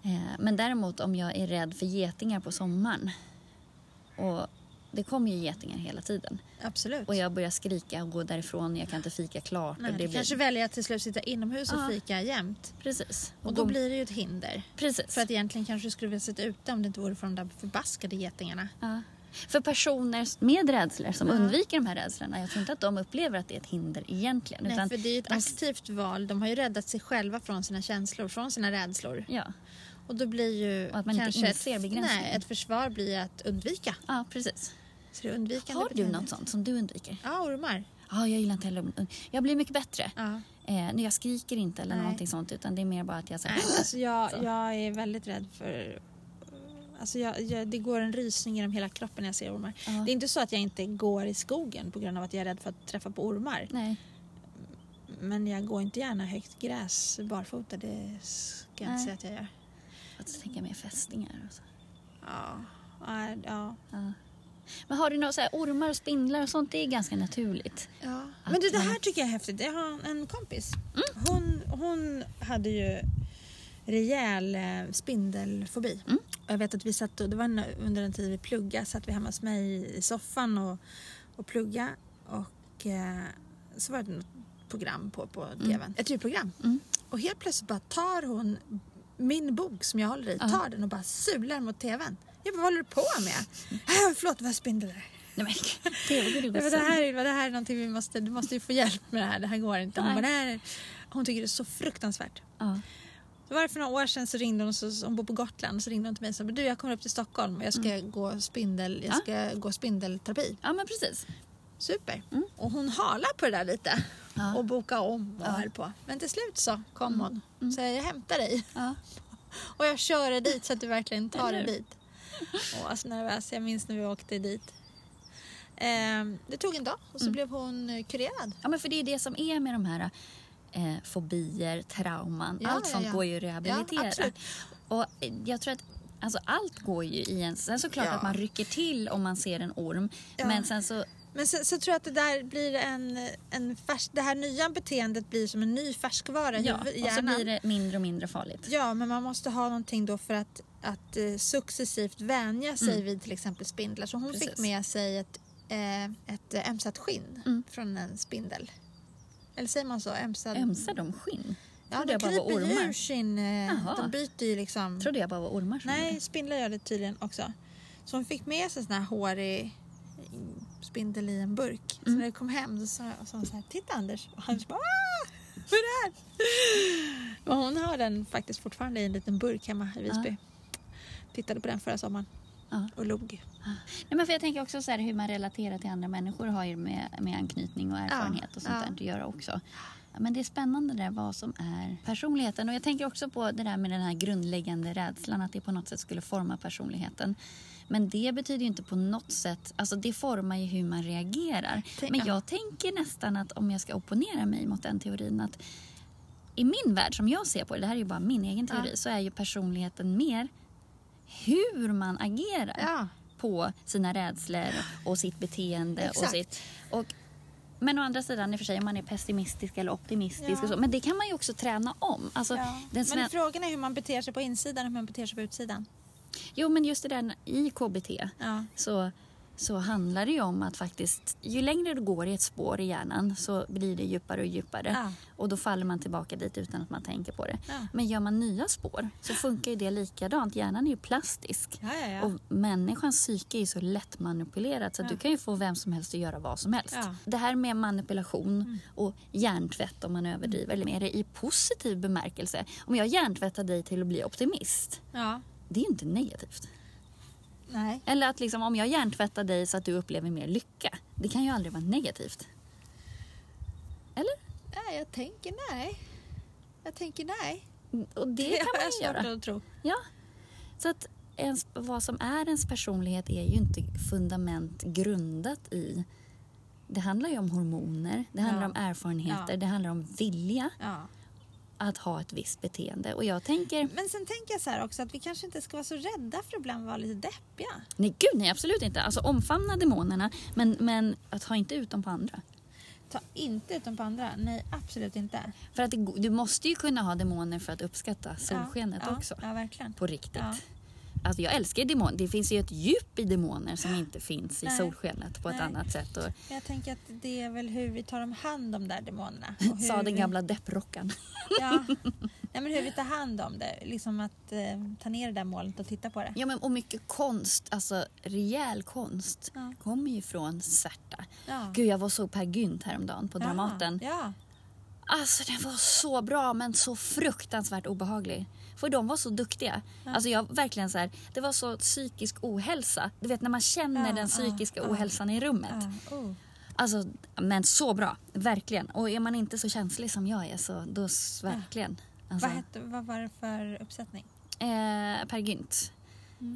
B: Eh, men däremot om jag är rädd för getingar på sommaren och det kommer ju getingar hela tiden
A: Absolut.
B: och jag börjar skrika och gå därifrån, jag kan inte fika klart.
A: Nej,
B: och
A: du
B: det blir...
A: kanske väljer att till slut sitta inomhus och
B: Ja.
A: fika jämt.
B: Precis.
A: Och då blir det ju ett hinder.
B: Precis.
A: För att egentligen kanske du skulle vilja sitta ute om det inte vore för de där förbaskade getingarna.
B: Ja. För personer med rädslor som
A: Ja.
B: undviker de här rädslorna, jag tror inte att de upplever att det är ett hinder egentligen.
A: Nej,
B: utan
A: för det är ju ett
B: de-
A: aktivt val. De har ju räddat sig själva från sina känslor, från sina rädslor.
B: Ja.
A: Och då blir ju
B: Och att man inte
A: kanske
B: inser
A: ett, nej, ett försvar blir att undvika.
B: ja, precis.
A: Så det
B: Har du något sånt som du undviker?
A: Ja, ormar.
B: Ja, jag gillar inte heller Jag blir mycket bättre.
A: Ja.
B: Eh, jag skriker inte eller
A: Nej.
B: någonting sånt utan det är mer bara att jag säger
A: Nej, alltså jag,
B: Så.
A: jag är väldigt rädd för... Alltså jag, jag, det går en rysning genom hela kroppen när jag ser ormar.
B: Ja.
A: Det är inte så att jag inte går i skogen på grund av att jag är rädd för att träffa på ormar.
B: Nej.
A: Men jag går inte gärna högt gräs barfota. Det ska jag inte
B: Nej.
A: säga att jag gör.
B: Att tänka mer fästingar och så.
A: Ja. Ja, ja.
B: Ja. Men har du några så här ormar och spindlar och sånt? Det är ganska naturligt.
A: Ja. Men du, det här tycker jag är häftigt. Jag har en kompis.
B: Mm.
A: Hon, hon hade ju rejäl eh, spindelfobi.
B: Mm.
A: Jag vet att vi satt, det var under en tid vi pluggade, satt vi hemma hos mig i soffan och, och plugga och eh, så var det något program på, på tvn. Ett ljudprogram.
B: Mm.
A: Och helt plötsligt bara tar hon min bok som jag håller i, tar den och bara sular mot tvn. Jag bara, vad håller du på med? Äh, förlåt, det var spindel där.
B: Nej, men, det
A: men det, här, är- det här är någonting vi måste, du måste ju få hjälp med det här, det här går inte. Hon, bara, "Nej." hon tycker det är så fruktansvärt.
B: Ja.
A: Så var det för några år sedan så ringde hon, så, hon bor på Gotland, så ringde hon till mig och sa du jag kommer upp till Stockholm och jag ska, gå, spindel, jag
B: Ja.
A: ska gå spindelterapi.
B: ja, men precis.
A: Super.
B: Mm.
A: Och hon halar på det där lite
B: Ja.
A: och boka om och
B: Ja.
A: höll på. Men till slut så kom hon.
B: Mm.
A: Så jag hämtar dig
B: Ja.
A: och jag kör dig dit så att du verkligen tar dig dit. Och jag så nervös, jag minns när vi åkte dit. Ehm, det tog en dag och så
B: Mm.
A: blev hon eh, kurerad.
B: ja, men för det är det som är med de här eh, fobier, trauman.
A: Ja,
B: allt
A: ja,
B: sånt
A: ja.
B: går ju att rehabilitera. och eh, jag tror att Alltså allt går ju i en... Sen såklart
A: Ja.
B: att man rycker till om man ser en orm.
A: Ja.
B: Men sen så...
A: Men så, så tror jag att det där blir en, en färsk, det här nya beteendet blir som en ny färskvara i
B: Ja,
A: huvud- i
B: och så
A: hjärnan.
B: blir det mindre och mindre farligt.
A: Ja, men man måste ha någonting då för att, att eh, successivt vänja sig
B: Mm.
A: vid till exempel spindlar. Så hon fick
B: Precis.
A: med sig ett, eh, ett ömsat skinn
B: Mm.
A: från en spindel. Eller säger man så? Ömsad...
B: Ömsar de skinn?
A: Ja,
B: Trodde
A: de
B: jag bara var
A: kryper
B: ormar.
A: sin... Eh,
B: Jaha.
A: de byter ju liksom...
B: Trodde jag bara var ormar
A: Nej, spindlar gör det tydligen också. Så hon fick med sig sån här hårig spindel i en burk. Så
B: Mm.
A: när det kom hem så sa hon så här, titta Anders. Och han bara, ah, vad är det här? Men hon har den faktiskt fortfarande i en liten burk hemma i Visby. Tittade på den förra sommaren
B: Ja.
A: och log.
B: Nej, men för jag tänker också så här, hur man relaterar till andra människor har ju med, med anknytning och erfarenhet och sånt
A: ja.
B: där att göra också. men det är spännande där vad som är personligheten. Och jag tänker också på det där med den här grundläggande rädslan att det på något sätt skulle forma personligheten. Men det betyder ju inte på något sätt, alltså det formar ju hur man reagerar. Men
A: ja.
B: jag tänker nästan att om jag ska opponera mig mot den teorin att i min värld som jag ser på det, det här är ju bara min egen teori,
A: Ja.
B: så är ju personligheten mer hur man agerar
A: Ja.
B: på sina rädslor och sitt beteende. Och
A: Exakt.
B: sitt, och, men å andra sidan, i och för sig, om man är pessimistisk eller optimistisk.
A: Ja.
B: Och så, men det kan man ju också träna om. Alltså,
A: Ja.
B: den
A: Men frågan är hur man beter sig på insidan och hur man beter sig på utsidan.
B: Jo, men just det där i KBT så, så handlar det ju om att faktiskt, ju längre du går i ett spår i hjärnan så blir det djupare och djupare.
A: Ja.
B: Och då faller man tillbaka dit utan att man tänker på det.
A: Ja.
B: Men gör man nya spår så funkar ju det likadant. Hjärnan är ju plastisk.
A: Ja.
B: Och människans psyke är ju så lätt manipulerat så du kan ju få vem som helst att göra vad som helst.
A: Mm.
B: Det här med manipulation och hjärntvätt om man överdriver, eller mer i positiv bemärkelse. Om jag hjärntvättar dig till att bli optimist, det är ju inte negativt.
A: Nej.
B: Eller att liksom, om jag hjärntvättar dig så att du upplever mer lycka, det kan ju aldrig vara negativt. Eller?
A: nej, jag tänker nej. Jag tänker nej.
B: Och det
A: Det
B: kan man ju göra.
A: att tro.
B: Ja. Så att ens, vad som är ens personlighet är ju inte fundament grundat i... Det handlar ju om hormoner, det handlar
A: Ja.
B: om erfarenheter,
A: Ja.
B: det handlar om vilja
A: Ja.
B: Att ha ett visst beteende. Och jag tänker...
A: Men sen tänker jag så här också att vi kanske inte ska vara så rädda för att ibland vara lite deppiga.
B: Nej, gud nej, absolut inte. Alltså omfamna demonerna, men, men ha inte ut dem på andra.
A: Ta inte ut dem på andra. Nej, absolut inte.
B: För att det, du måste ju kunna ha demoner för att uppskatta solskenet
A: ja,
B: också.
A: Ja, verkligen.
B: På riktigt.
A: Ja.
B: Alltså jag älskar demoner. Det finns ju ett djup i demoner som inte finns i
A: Nej.
B: solskenet på ett
A: Nej.
B: annat sätt. Och,
A: Jag tänker att det är väl hur vi tar om hand de där demonerna. och
B: sa
A: hur
B: den gamla depprockan.
A: Ja. Nej, men hur vi tar hand om det. Liksom att eh, ta ner det där målet och titta på det.
B: Ja, men, och mycket konst, alltså rejäl konst,
A: Ja.
B: kommer ju från svärta.
A: Ja.
B: Gud, jag var så Per Gynt häromdagen på Dramaten.
A: Ja.
B: Alltså den var så bra men så fruktansvärt obehaglig. För de var så duktiga. Alltså jag verkligen så här, det var så psykisk ohälsa. Du vet när man känner
A: Ja,
B: den
A: ja,
B: psykiska
A: ja.
B: ohälsan i rummet.
A: ja. Oh.
B: Alltså, men så bra. Verkligen. Och är man inte så känslig som jag är så då verkligen. Alltså,
A: Vad, hette, vad var det för uppsättning?
B: eh, per Gynt.
A: Mm.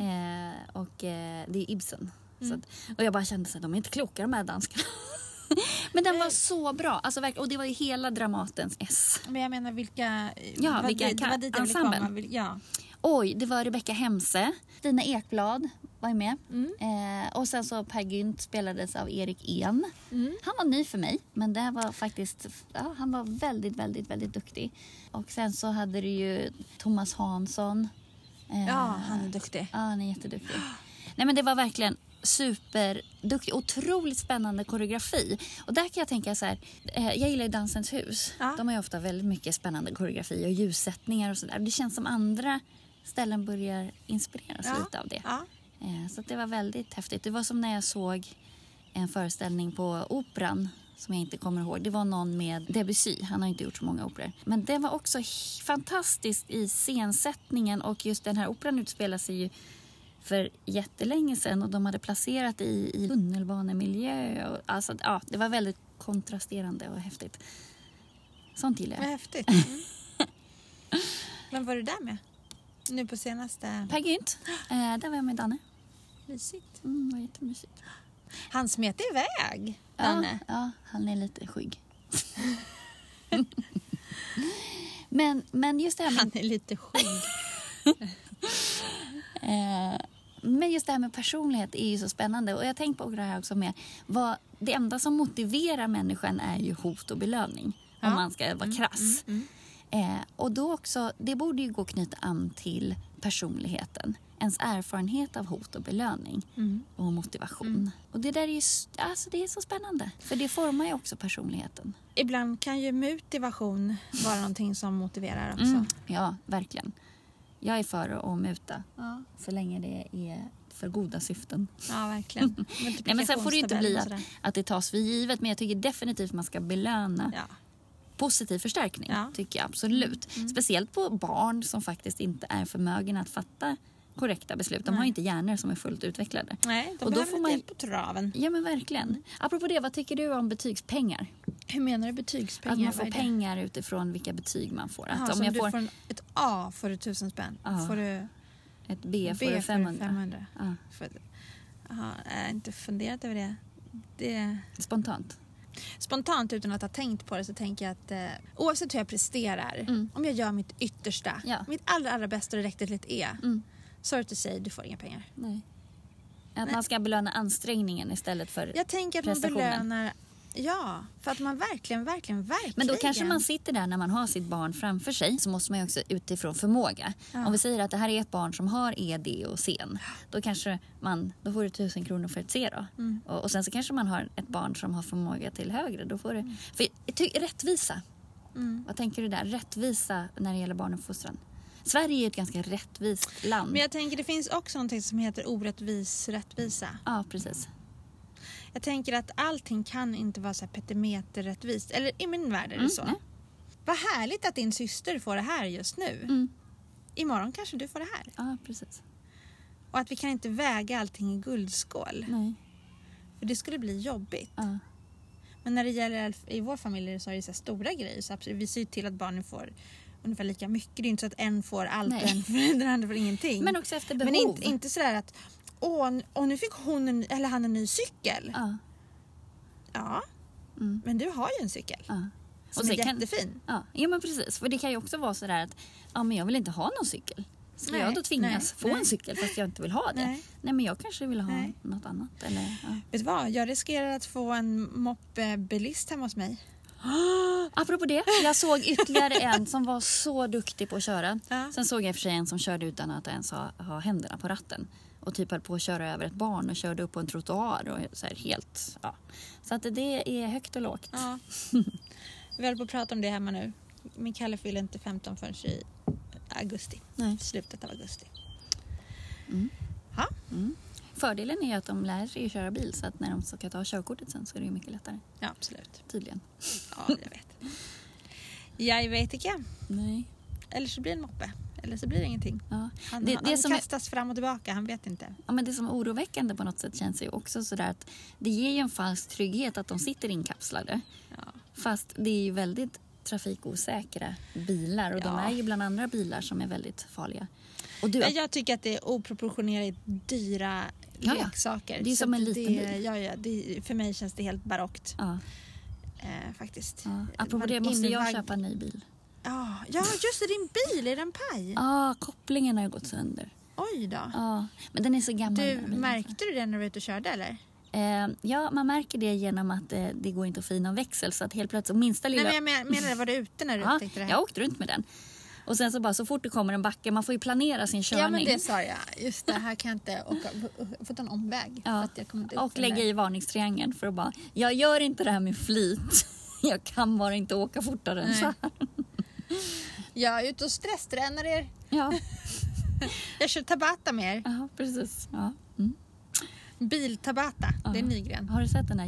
B: Eh, och eh, det är Ibsen. Så att, och jag bara kände att de är inte kloka de här danskarna. men den var så bra. Alltså, verkligen. och det var ju hela Dramatens S.
A: Men jag menar vilka...
B: Ja,
A: vad
B: vilka
A: det var dit
B: ensemblen.
A: komma. Vil- Ja.
B: Oj, det var Rebecca Hemse. Stina Ekblad var ju med.
A: Mm.
B: Eh, och sen så Per Gynt spelades av Erik En.
A: Mm.
B: Han var ny för mig, men det var faktiskt, ja, han var väldigt, väldigt, väldigt duktig. Och sen så hade du ju Thomas Hansson. Eh,
A: ja, han är duktig.
B: Ja, han är jätteduktig. Nej, men det var verkligen superduktig. Otroligt spännande koreografi. Och där kan jag tänka så här, eh, jag gillar ju Dansens hus.
A: Ja.
B: De har ju ofta väldigt mycket spännande koreografi och ljussättningar och sådär. Det känns som andra ställen börjar inspireras
A: Ja.
B: lite av det.
A: Ja.
B: Eh, Så att det var väldigt häftigt. Det var som när jag såg en föreställning på Operan som jag inte kommer ihåg. Det var någon med Debussy. Han har inte gjort så många operor. Men det var också fantastiskt i scensättningen och just den här operan utspelar sig ju för jättelänge sedan och de hade placerat i, i tunnelbanemiljö. Och, alltså, ja, det var väldigt kontrasterande och häftigt. Sånt gillar
A: Vad
B: jag.
A: häftigt. Mm. Vem var du där med? Nu på senaste...
B: Per Gynt, eh, där var jag med Danne.
A: Mysigt.
B: Mm, det var jättemysigt.
A: Han smet iväg,
B: Ja,
A: Danne.
B: ja, han är lite skygg. men, men just det här med
A: Han är lite skygg.
B: Eh, men just det här med personlighet är ju så spännande. Och jag tänkt på det här också med vad, det enda som motiverar människan är ju hot och belöning.
A: Ja.
B: Om man ska vara krass.
A: mm,
B: Eh, och då också, det borde ju gå att knyta an till personligheten. Ens erfarenhet av hot och belöning
A: Mm.
B: och motivation. Och det där är ju alltså det är så spännande. För det formar ju också personligheten.
A: Ibland kan ju motivation vara någonting som motiverar också.
B: Mm. Ja, verkligen. Jag är för att muta
A: Ja.
B: så länge det är för goda syften.
A: ja, verkligen.
B: Nej, men sen får det ju inte bli att, att det tas för givet. Men jag tycker definitivt man ska belöna
A: Ja.
B: positiv förstärkning.
A: Ja.
B: Tycker jag absolut.
A: Mm.
B: Speciellt på barn som faktiskt inte är förmögna att fatta korrekta beslut. De
A: Nej.
B: har inte hjärnor som är fullt utvecklade.
A: Nej, de
B: Och då får man-
A: hjälp på traven.
B: Ja men verkligen. Apropå det, vad tycker du om betygspengar?
A: Hur menar du betygspengar?
B: Att man får pengar utifrån vilka betyg man får. Att
A: Jaha,
B: om jag
A: du
B: får
A: får en, ett A får du tusen spänn.
B: Ja.
A: Får du
B: ett B får
A: B
B: du 500.
A: 500.
B: Ja.
A: För, aha, jag har inte funderat över det. det.
B: Spontant.
A: Spontant utan att ha tänkt på det så tänker jag att eh, oavsett hur jag presterar,
B: Mm.
A: om jag gör mitt yttersta,
B: Ja.
A: mitt allra, allra bästa och det räcker till ett E.
B: Mm.
A: Sorry say, du får inga pengar.
B: Nej. Att
A: Nej.
B: man ska belöna ansträngningen istället för...
A: Jag tänker att man belönar, ja, för att man verkligen, verkligen, verkligen.
B: Men då kanske man sitter där när man har sitt barn framför sig så måste man ju också utifrån förmåga.
A: Ja.
B: Om vi säger att det här är ett barn som har E, D och C. Då kanske man, då får du tusen kronor för ett C då.
A: Mm.
B: Och, och sen så kanske man har ett barn som har förmåga till högre. Då får du, för, ty, rättvisa.
A: Mm.
B: Vad tänker du där? Rättvisa när det gäller barnuppfostran. Sverige är ett ganska rättvist land.
A: Men jag tänker det finns också någonting som heter orättvis rättvisa.
B: Ja, precis.
A: Jag tänker att allting kan inte vara så här petimeterrättvist. Eller i min värld är det
B: Mm,
A: så.
B: nej.
A: Vad härligt att din syster får det här just nu.
B: Mm.
A: Imorgon kanske du får det här.
B: Ja, precis.
A: Och att vi kan inte väga allting i guldskål.
B: Nej.
A: För det skulle bli jobbigt.
B: Ja.
A: Men när det gäller i vår familj så är det så stora grejer. Så absolut, vi ser till att barnen får ungefär lika mycket. Det är inte så att en får allt
B: Nej.
A: och den andra får ingenting.
B: Men också efter behov.
A: Men inte, inte sådär att åh, och nu fick hon en, eller han en ny cykel.
B: Ja.
A: Ja,
B: Mm.
A: men du har ju en cykel.
B: Ja.
A: Som
B: sen
A: är
B: kan-
A: jättefin.
B: Ja, ja men precis. För det kan ju också vara sådär att ja, men jag vill inte ha någon cykel. Ska
A: Nej,
B: jag då tvingas
A: nej,
B: få
A: nej.
B: en cykel fast jag inte vill ha det?
A: Nej.
B: Nej, men jag kanske vill ha
A: Nej.
B: något annat. Eller, ja.
A: Vet du vad? Jag riskerar att få en moppebilist hemma hos mig.
B: Apropå det, jag såg ytterligare en som var så duktig på att köra.
A: Ja.
B: Sen såg jag i och för sig en som körde utan att ens ha, ha händerna på ratten. Och typ höll på att köra över ett barn och körde upp på en trottoar. Och så, här helt, ja. så att det är högt och lågt.
A: Ja. Vi håller på att prata om det hemma nu. Min Kalle fyller inte 15 förrän i augusti.
B: Nej.
A: Slutet av augusti.
B: Mm.
A: Ja.
B: Mm. Fördelen är att de lär sig att köra bil så att när de ska ta körkortet sen så är det mycket lättare.
A: ja, absolut.
B: Tydligen.
A: Ja, jag vet. Jag vet inte.
B: Nej.
A: Eller så blir det en moppe. Eller så blir det ingenting.
B: Ja.
A: Han,
B: Det-
A: han,
B: det
A: han
B: som är-
A: kastas fram och tillbaka, han vet inte.
B: Ja, men det som är oroväckande på något sätt känns ju också sådär att det ger ju en falsk trygghet att de sitter inkapslade.
A: Ja.
B: Fast det är ju väldigt trafikosäkra bilar och de
A: Ja.
B: är ju bland andra bilar som är väldigt farliga. Och du,
A: Jag tycker att det är oproportionerligt dyra
B: Ja, ja.
A: leksaker.
B: Det är som en liten
A: det,
B: bil.
A: Ja, ja, det, för mig känns det helt barockt
B: ja,
A: eh, faktiskt.
B: ja. Apropå det måste jag
A: invagg-
B: köpa en ny bil.
A: Ja, ja, just det, din bil, är den paj?
B: Ja, kopplingen har ju gått sönder.
A: Oj då.
B: Ja, men den är så gammal.
A: Du,
B: bilen.
A: märkte du det när du var ute och körde eller?
B: Eh, ja, man märker det genom att eh, det går inte att få i någon växel så att helt plötsligt minsta lilla...
A: Nej, men jag men- menar, var du ute när du
B: ja,
A: upptäckte det här?
B: jag åkte runt med den. Och sen så bara så fort det kommer en backe, man får ju planera sin körning.
A: Ja, men det sa jag. Just det, här kan jag inte åka. Jag får ta en omväg.
B: Ja,
A: att jag kommer inte
B: och lägga i varningstriangeln för att bara, jag gör inte det här med flit. Jag kan bara inte åka fortare än så här.
A: Jag är ute och stresstränar er.
B: Ja,
A: Jag kör Tabata med er.
B: ja precis. Ja. Mm.
A: Bil-Tabata. Det är
B: Ja.
A: Nygren.
B: Har du sett den här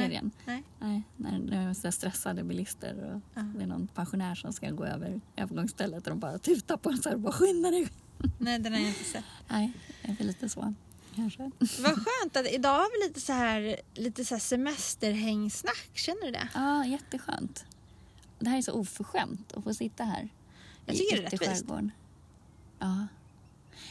B: Hjälp-serien?
A: Nej.
B: Nej, när det är stressade bilister och
A: Ja.
B: det är någon pensionär som ska gå över övergångsstället och de bara tutar på en så här, bara skynda dig.
A: Nej, den har jag inte sett.
B: Nej, det är lite så kanske.
A: Vad skönt att idag har vi lite så här, lite så här semesterhängsnack. Känner du det?
B: Ja, jätteskönt. Det här är så oförskämt att få sitta här.
A: Jag
B: i
A: tycker det är rättvist.
B: Ja.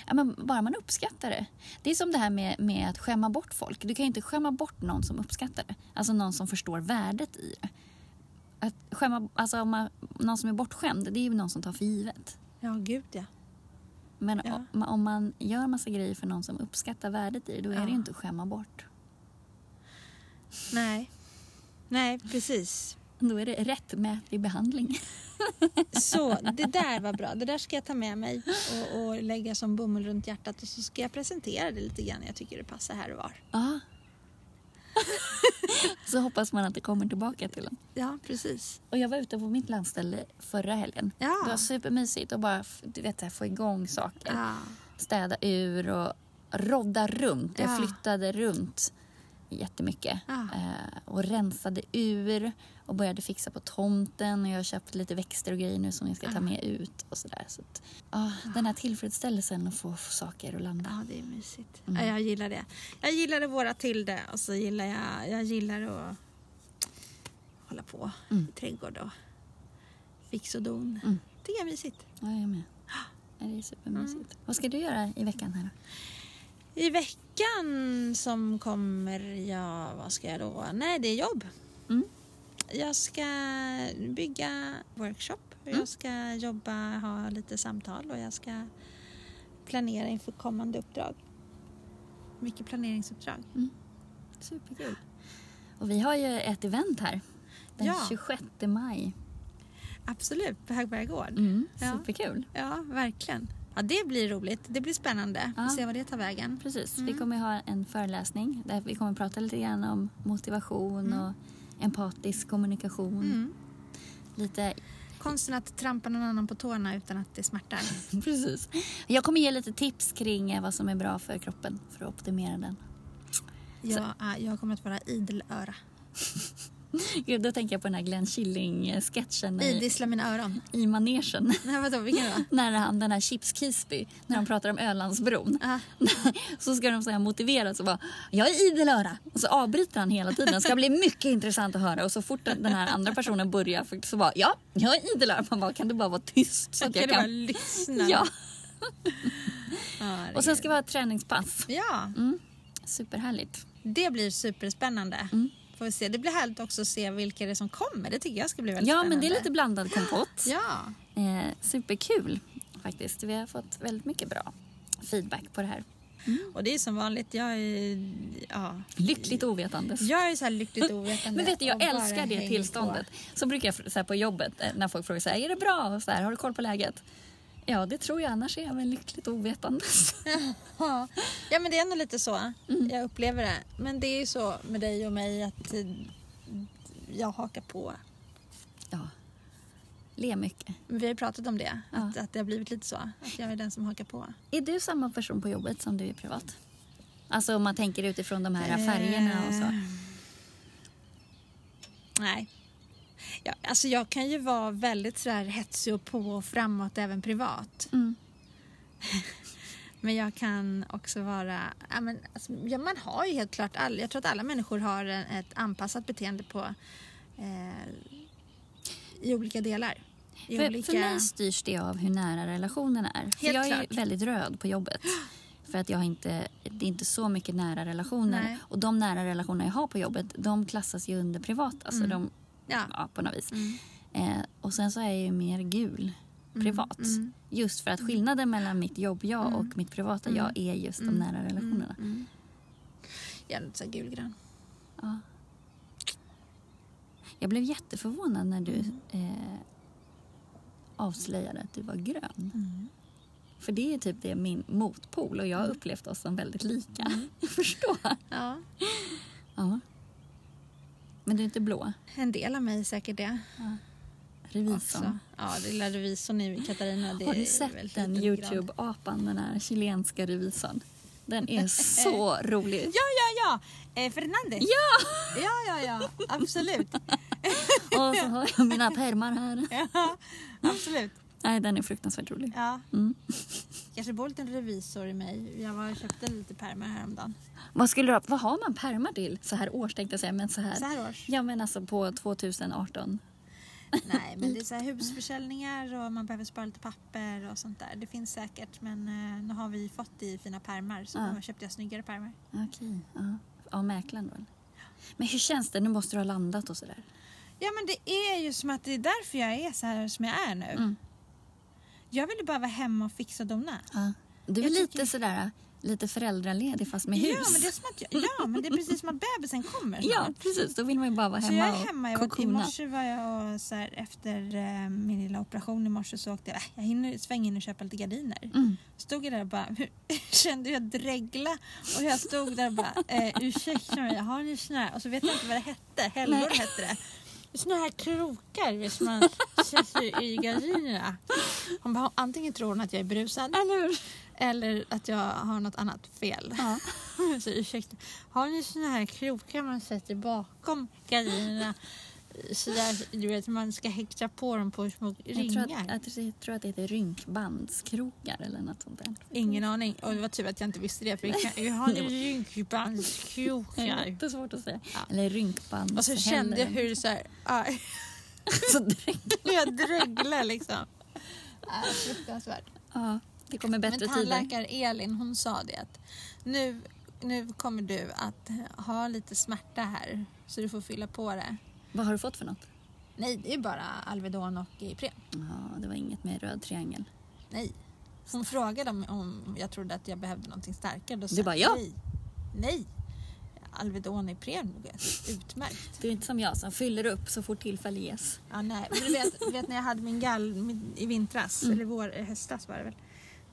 B: Ja, men bara man uppskattar det. Det är som det här med, med att skämma bort folk. Du kan ju inte skämma bort någon som uppskattar det. Alltså någon som förstår värdet i det. Att skämma, alltså om man, någon som är bortskämd, det är ju någon som tar för givet.
A: Ja, gud ja.
B: Men
A: Ja.
B: om, om man gör massa grejer för någon som uppskattar värdet i det, då är
A: Ja.
B: det ju inte att skämma bort.
A: Nej. Nej, precis.
B: Då är det rättmätig behandling.
A: Så, det där var bra. Det där ska jag ta med mig och, och lägga som bomull runt hjärtat och så ska jag presentera det lite grann. Jag tycker det passar här och var.
B: Ja. Så hoppas man att det kommer tillbaka till en.
A: Ja, precis.
B: Och jag var ute på mitt landställe förra helgen.
A: Ja.
B: Det var supermysigt att bara du vet, få igång saker.
A: Ja.
B: Städa ur och rodda runt. Jag
A: Ja.
B: flyttade runt jättemycket.
A: Ja.
B: Eh, och rensade ur och började fixa på tomten. Och jag har köpt lite växter och grejer nu som jag ska ta
A: Ja.
B: med ut. och sådär. Så att, ah, Den här tillfredsställelsen att få saker att landa.
A: Ja, det är mysigt.
B: Mm.
A: Ja, jag gillar det. Jag gillade våra till det och så gillar jag, jag gillar att hålla på
B: Mm.
A: i trädgård och fix och don.
B: Mm.
A: Det är mysigt.
B: Ja, jag med. Ja, det är supermysigt. Vad ska du göra i veckan här då?
A: I veckan som kommer, ja vad ska jag då? Nej, det är jobb.
B: Mm.
A: Jag ska bygga workshop.
B: Mm.
A: Jag ska jobba, ha lite samtal och jag ska planera inför kommande uppdrag. Mycket planeringsuppdrag.
B: Superkul. Och vi har ju ett event här. Den
A: Ja.
B: 26 maj.
A: Absolut, på Högberga gård.
B: Mm,
A: Ja.
B: superkul.
A: Ja, verkligen. Ja, det blir roligt. Det blir spännande
B: Ja.
A: att se vad det tar vägen.
B: Precis. Vi
A: Mm.
B: kommer ha en föreläsning där vi kommer prata lite grann om motivation och empatisk kommunikation.
A: Mm.
B: Lite
A: Konsten att trampa någon annan på tårna utan att det smärtar.
B: Precis. Jag kommer ge lite tips kring eh, vad som är bra för kroppen för att optimera den.
A: Äh, jag kommer att vara idel öra.
B: Gud, då tänker jag på den här Glenn Killing-sketchen i,
A: Idissla mina öron.
B: i manegen.
A: Nej, vadå, vilken då?
B: när han, den här Chips Kisby, när de pratar om Ölandsbron. Så ska de säga motiverat så bara, jag är idel öra. Och så avbryter han hela tiden. Det ska bli mycket intressant att höra. Och så fort den här andra personen börjar så bara, ja, jag är idel öra. Man bara, kan du bara vara tyst? Så
A: Så
B: att
A: kan
B: jag
A: du bara
B: kan...
A: lyssna.
B: Ja. Och sen ska vi ha ett träningspass.
A: Ja,
B: Mm. Superhärligt.
A: det blir superspännande.
B: Mm.
A: Får vi se. Det blir härligt också att se vilka det är som kommer. Det tycker jag ska bli väldigt
B: Ja,
A: spännande.
B: men det är lite blandad kompott.
A: Ja,
B: Eh, superkul faktiskt. Vi har fått väldigt mycket bra feedback på det här.
A: och det är som vanligt. Jag är, ja,
B: Lyckligt ovetandes.
A: jag är så lyckligt ovetande.
B: Men vet du, jag älskar det tillståndet. Så brukar jag så här, på jobbet eh, när folk frågar så här, är det bra? Och så här, har du koll på läget? Ja, det tror jag. Annars är jag väl lyckligt ovetandes.
A: Ja. ja, men det är nog lite så.
B: Mm.
A: Jag upplever det. Men det är ju så med dig och mig att eh, jag hakar på.
B: Ja. Le mycket.
A: Vi har ju pratat om det,
B: Ja.
A: att, att det har blivit lite så. Att jag är den som hakar på.
B: Är du samma person på jobbet som du är privat? Alltså om man tänker utifrån de här färgerna och så.
A: Eh, Nej. Ja, alltså jag kan ju vara väldigt sådär hetsig och på och framåt även privat.
B: Mm.
A: Men jag kan också vara... Ja, men, alltså, ja, man har ju helt klart... All, jag tror att alla människor har en, ett anpassat beteende på eh, i olika delar. I
B: För,
A: olika...
B: för mig styrs det av hur nära relationen är. För jag är
A: klart.
B: väldigt röd på jobbet. För att jag har inte, det är inte så mycket nära relationer.
A: Nej.
B: Och de nära relationer jag har på jobbet, de klassas ju under privat. Alltså de,
A: ja.
B: ja, på något vis.
A: Mm.
B: Eh, och sen så är jag ju mer gul privat.
A: mm.
B: Just för att skillnaden mellan mitt jobb-jag och mitt privata jag är just de nära relationerna.
A: Mm. Jag är lite gulgrön.
B: Ja. Jag blev jätteförvånad när du eh, avslöjade att du var grön. För det är typ det min motpol och jag har upplevt oss som väldigt lika. Jag förstår.
A: Ja,
B: Ja. Men du är inte blå?
A: en del av mig är säkert det.
B: Revisorn.
A: Också. Ja, det lilla revisorn i Katarina. Det
B: Har du
A: är
B: sett den. Youtube-apan, den här chilenska revisorn? Den är så rolig.
A: Ja, ja, ja! Eh, Fernandes.
B: Ja!
A: Ja, ja, ja. Absolut.
B: Och så har jag mina pärmar här.
A: Ja, absolut.
B: Nej, den är fruktansvärt rolig.
A: Ja.
B: Mm.
A: Kanske bor en liten revisor i mig. Jag var köpte lite pärmar häromdagen.
B: Vad, skulle du, vad har man pärmar till? Så här års tänkte jag säga, men så här.
A: Så här års.
B: Ja, men alltså på 2018.
A: Nej, men det är så här husförsäljningar och man behöver spara lite papper och sånt där. Det finns säkert, men eh, nu har vi fått i fina pärmar så
B: Ja.
A: då köpte jag snyggare pärmar.
B: Okej, ja. Av mäklaren då? Men hur känns det? Nu måste du ha landat och sådär.
A: Ja, men det är ju som att det är därför jag är så här som jag är nu.
B: Mm.
A: Jag ville bara vara hemma och fixa och dona.
B: Ja. Du är
A: Jag
B: lite
A: tycker-
B: sådär, lite föräldraledig fast med hus.
A: Ja men, det är som att jag, ja, men det är precis som att bebisen kommer
B: Ja,
A: snart.
B: precis. Då vill man ju bara vara
A: Så
B: hemma
A: jag är hemma. Jag var, I morse var jag och så här, efter eh, min lilla operation i morse så åkte jag, äh, jag hinner svänga in och köpa lite gardiner.
B: Mm.
A: Stod jag där och bara, hur, kände jag dregla och jag stod där och bara, eh, ursäkta mig, har ni här? Och så vet jag inte vad det hette, hällor hette det. Såna här krokar som man sätter i gardinerna. Hon bara, antingen tror hon att jag är brusad
B: Eller
A: eller att jag har något annat fel.
B: Ja.
A: Så ursäkta. Har ni såna här krokar man sätter bakom gardinerna? sådär, du vet, man ska häkta på dem på små
B: Jag
A: ringar.
B: tror, att, jag tror att det heter rynkbandskrokar eller något sånt där.
A: Ingen aning. Och det var tur att jag inte visste det för vi, kan, vi har rynkbandskrokar.
B: Jättesvårt att säga.
A: Ja.
B: Eller rynkbands...
A: Och så kände jag hur det så här,
B: så dräng-
A: jag dreglade liksom. Ah, fruktansvärt.
B: Ja, det kommer bättre
A: Men
B: tider.
A: tandläkare Elin hon sa det att nu, nu kommer du att ha lite smärta här så du får fylla på det.
B: Vad har du fått för något?
A: Nej, det är bara Alvedon och Ipren.
B: Ja, det var inget med röd triangel.
A: Nej. Hon frågade om, om jag trodde att jag behövde någonting starkare. Då
B: Du bara,
A: jag,
B: ja.
A: Nej. Nej. Alvedon Ipren är utmärkt.
B: Du är inte som jag som fyller upp så fort tillfälle ges.
A: Ja, nej. Men du vet, vet när jag hade min gall min, i vintras,
B: Mm.
A: eller vår, höstas var det väl.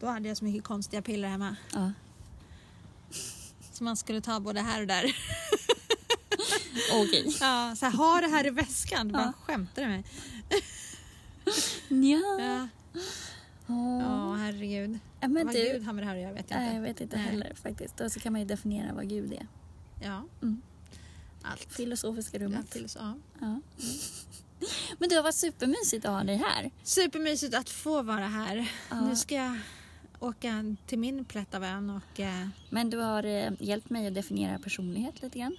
A: Då hade jag så mycket konstiga piller hemma.
B: Ja.
A: Så man skulle ta både här och där.
B: Okej.
A: Ja, så här, ha det här i väskan. Du bara
B: Ja.
A: skämtar du med mig?
B: Ja.
A: Ja herregud.
B: Ja, men
A: Vad
B: du...
A: Gud har med det här att göra vet jag
B: Nej, jag
A: inte.
B: vet inte
A: Nej.
B: heller faktiskt. Och så kan man ju definiera vad Gud är.
A: Ja.
B: Mm.
A: Allt.
B: Filosofiska
A: Ja,
B: rummet.
A: ja.
B: Ja. Men det har varit supermysigt att ha dig här.
A: Supermysigt att få vara här.
B: Ja.
A: Nu ska jag åka till min plätt av ön och eh,
B: Men du har eh, hjälpt mig att definiera personlighet lite grann.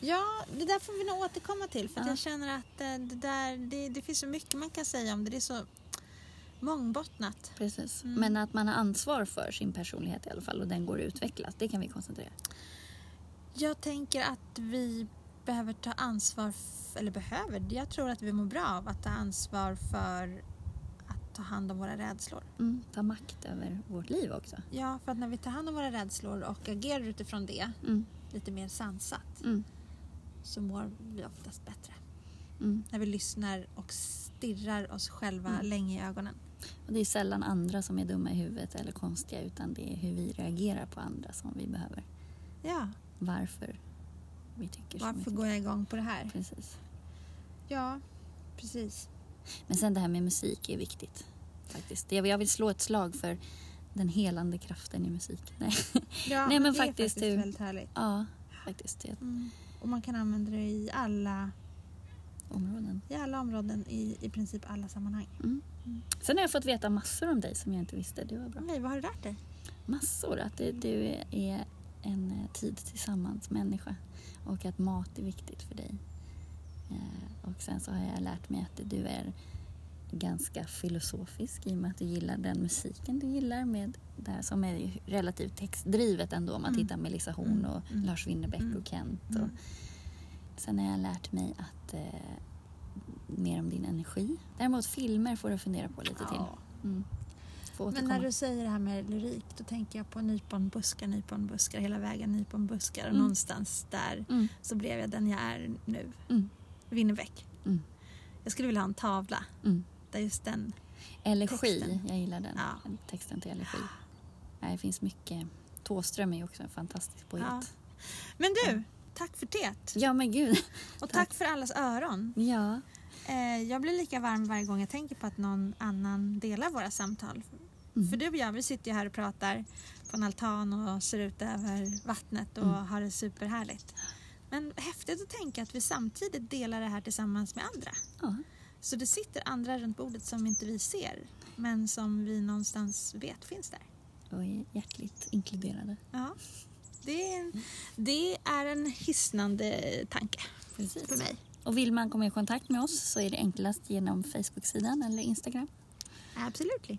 A: ja, det där får vi nog återkomma till för
B: Ja.
A: jag känner att eh, det där, det, det finns så mycket man kan säga om det. Det är så mångbottnat.
B: Precis.
A: Mm.
B: Men att man har ansvar för sin personlighet i alla fall och den går att utvecklas. Det kan vi konstatera.
A: Jag tänker att vi behöver ta ansvar, eller behöver, jag tror att vi mår bra av att ta ansvar för att ta hand om våra rädslor.
B: Mm. Ta makt över vårt liv också.
A: Ja, för att när vi tar hand om våra rädslor och agerar utifrån det
B: Mm.
A: lite mer sansat
B: Mm.
A: så mår vi oftast bättre.
B: Mm.
A: När vi lyssnar och stirrar oss själva
B: Mm.
A: länge i ögonen.
B: Och det är sällan andra som är dumma i huvudet eller konstiga utan det är hur vi reagerar på andra som vi behöver.
A: Ja,
B: Varför vi tycker vi
A: varför går jag igång på det här?
B: Precis.
A: Ja, precis.
B: Men sen det här med musik är viktigt. Faktiskt. Jag vill slå ett slag för den helande kraften i musik. Nej.
A: Ja,
B: Nej, men
A: det är
B: faktiskt,
A: faktiskt
B: du-
A: väldigt härligt.
B: Ja, faktiskt.
A: Mm. Och man kan använda det i alla,
B: områden.
A: i alla områden, i, i princip alla sammanhang.
B: Mm. Sen har jag fått veta massor om dig som jag inte visste. Det var bra.
A: Nej, vad har du lärt dig?
B: Massor. Att det, du är en eh, tid tillsammans människa och att mat är viktigt för dig. Eh, Och sen så har jag lärt mig att du är ganska filosofisk i och med att du gillar den musiken du gillar med det här som är relativt textdrivet ändå om man
A: Mm.
B: tittar Melissa Horn
A: Mm,
B: och
A: mm,
B: Lars Winnerbäck
A: mm,
B: och Kent.
A: mm.
B: Och sen har jag lärt mig att eh, mer om din energi. Däremot filmer får du fundera på lite till.
A: Ja.
B: Mm. Får
A: Men
B: återkomma.
A: när du säger det här med lyrik, då tänker jag på nyponbuskar, nyponbuskar, hela vägen nyponbuskar. Och
B: Mm.
A: någonstans där
B: Mm.
A: så blev jag den jag är nu.
B: Mm.
A: Winnerbäck.
B: Mm.
A: Jag skulle vilja ha en tavla
B: Mm.
A: där just den...
B: Elegi,
A: Texten.
B: jag gillar den.
A: Ja.
B: Texten till Elegi. Nej, det finns mycket. Thåström är ju också en fantastisk poet.
A: Ja.
B: Ja,
A: Men du, tack för det.
B: men gud.
A: Och tack för allas öron.
B: Ja.
A: Eh, jag blir lika varm varje gång jag tänker på att någon annan delar våra samtal.
B: Mm.
A: För du och jag, vi sitter ju här och pratar på en altan och ser ut över vattnet och
B: Mm.
A: har det superhärligt. Men häftigt att tänka att vi samtidigt delar det här tillsammans med andra.
B: ja.
A: Så det sitter andra runt bordet som inte vi ser, men som vi någonstans vet finns där.
B: Och är hjärtligt inkluderade.
A: Ja. Det är, en, det är en hisnande tanke
B: Precis.
A: för mig.
B: Och vill man komma i kontakt med oss så är det enklast genom Facebook-sidan eller Instagram.
A: Absolut.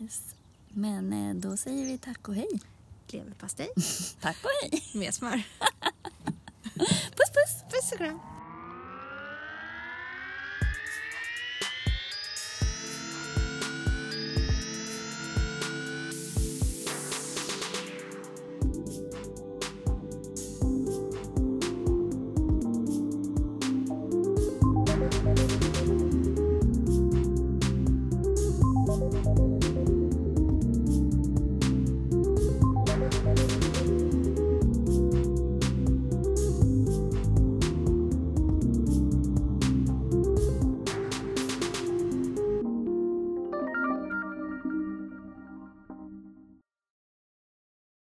B: Yes. Men eh, då säger vi tack och hej.
A: Leverpastej
B: Tack och hej.
A: med smör.
B: Puss puss!
A: Puss och kram.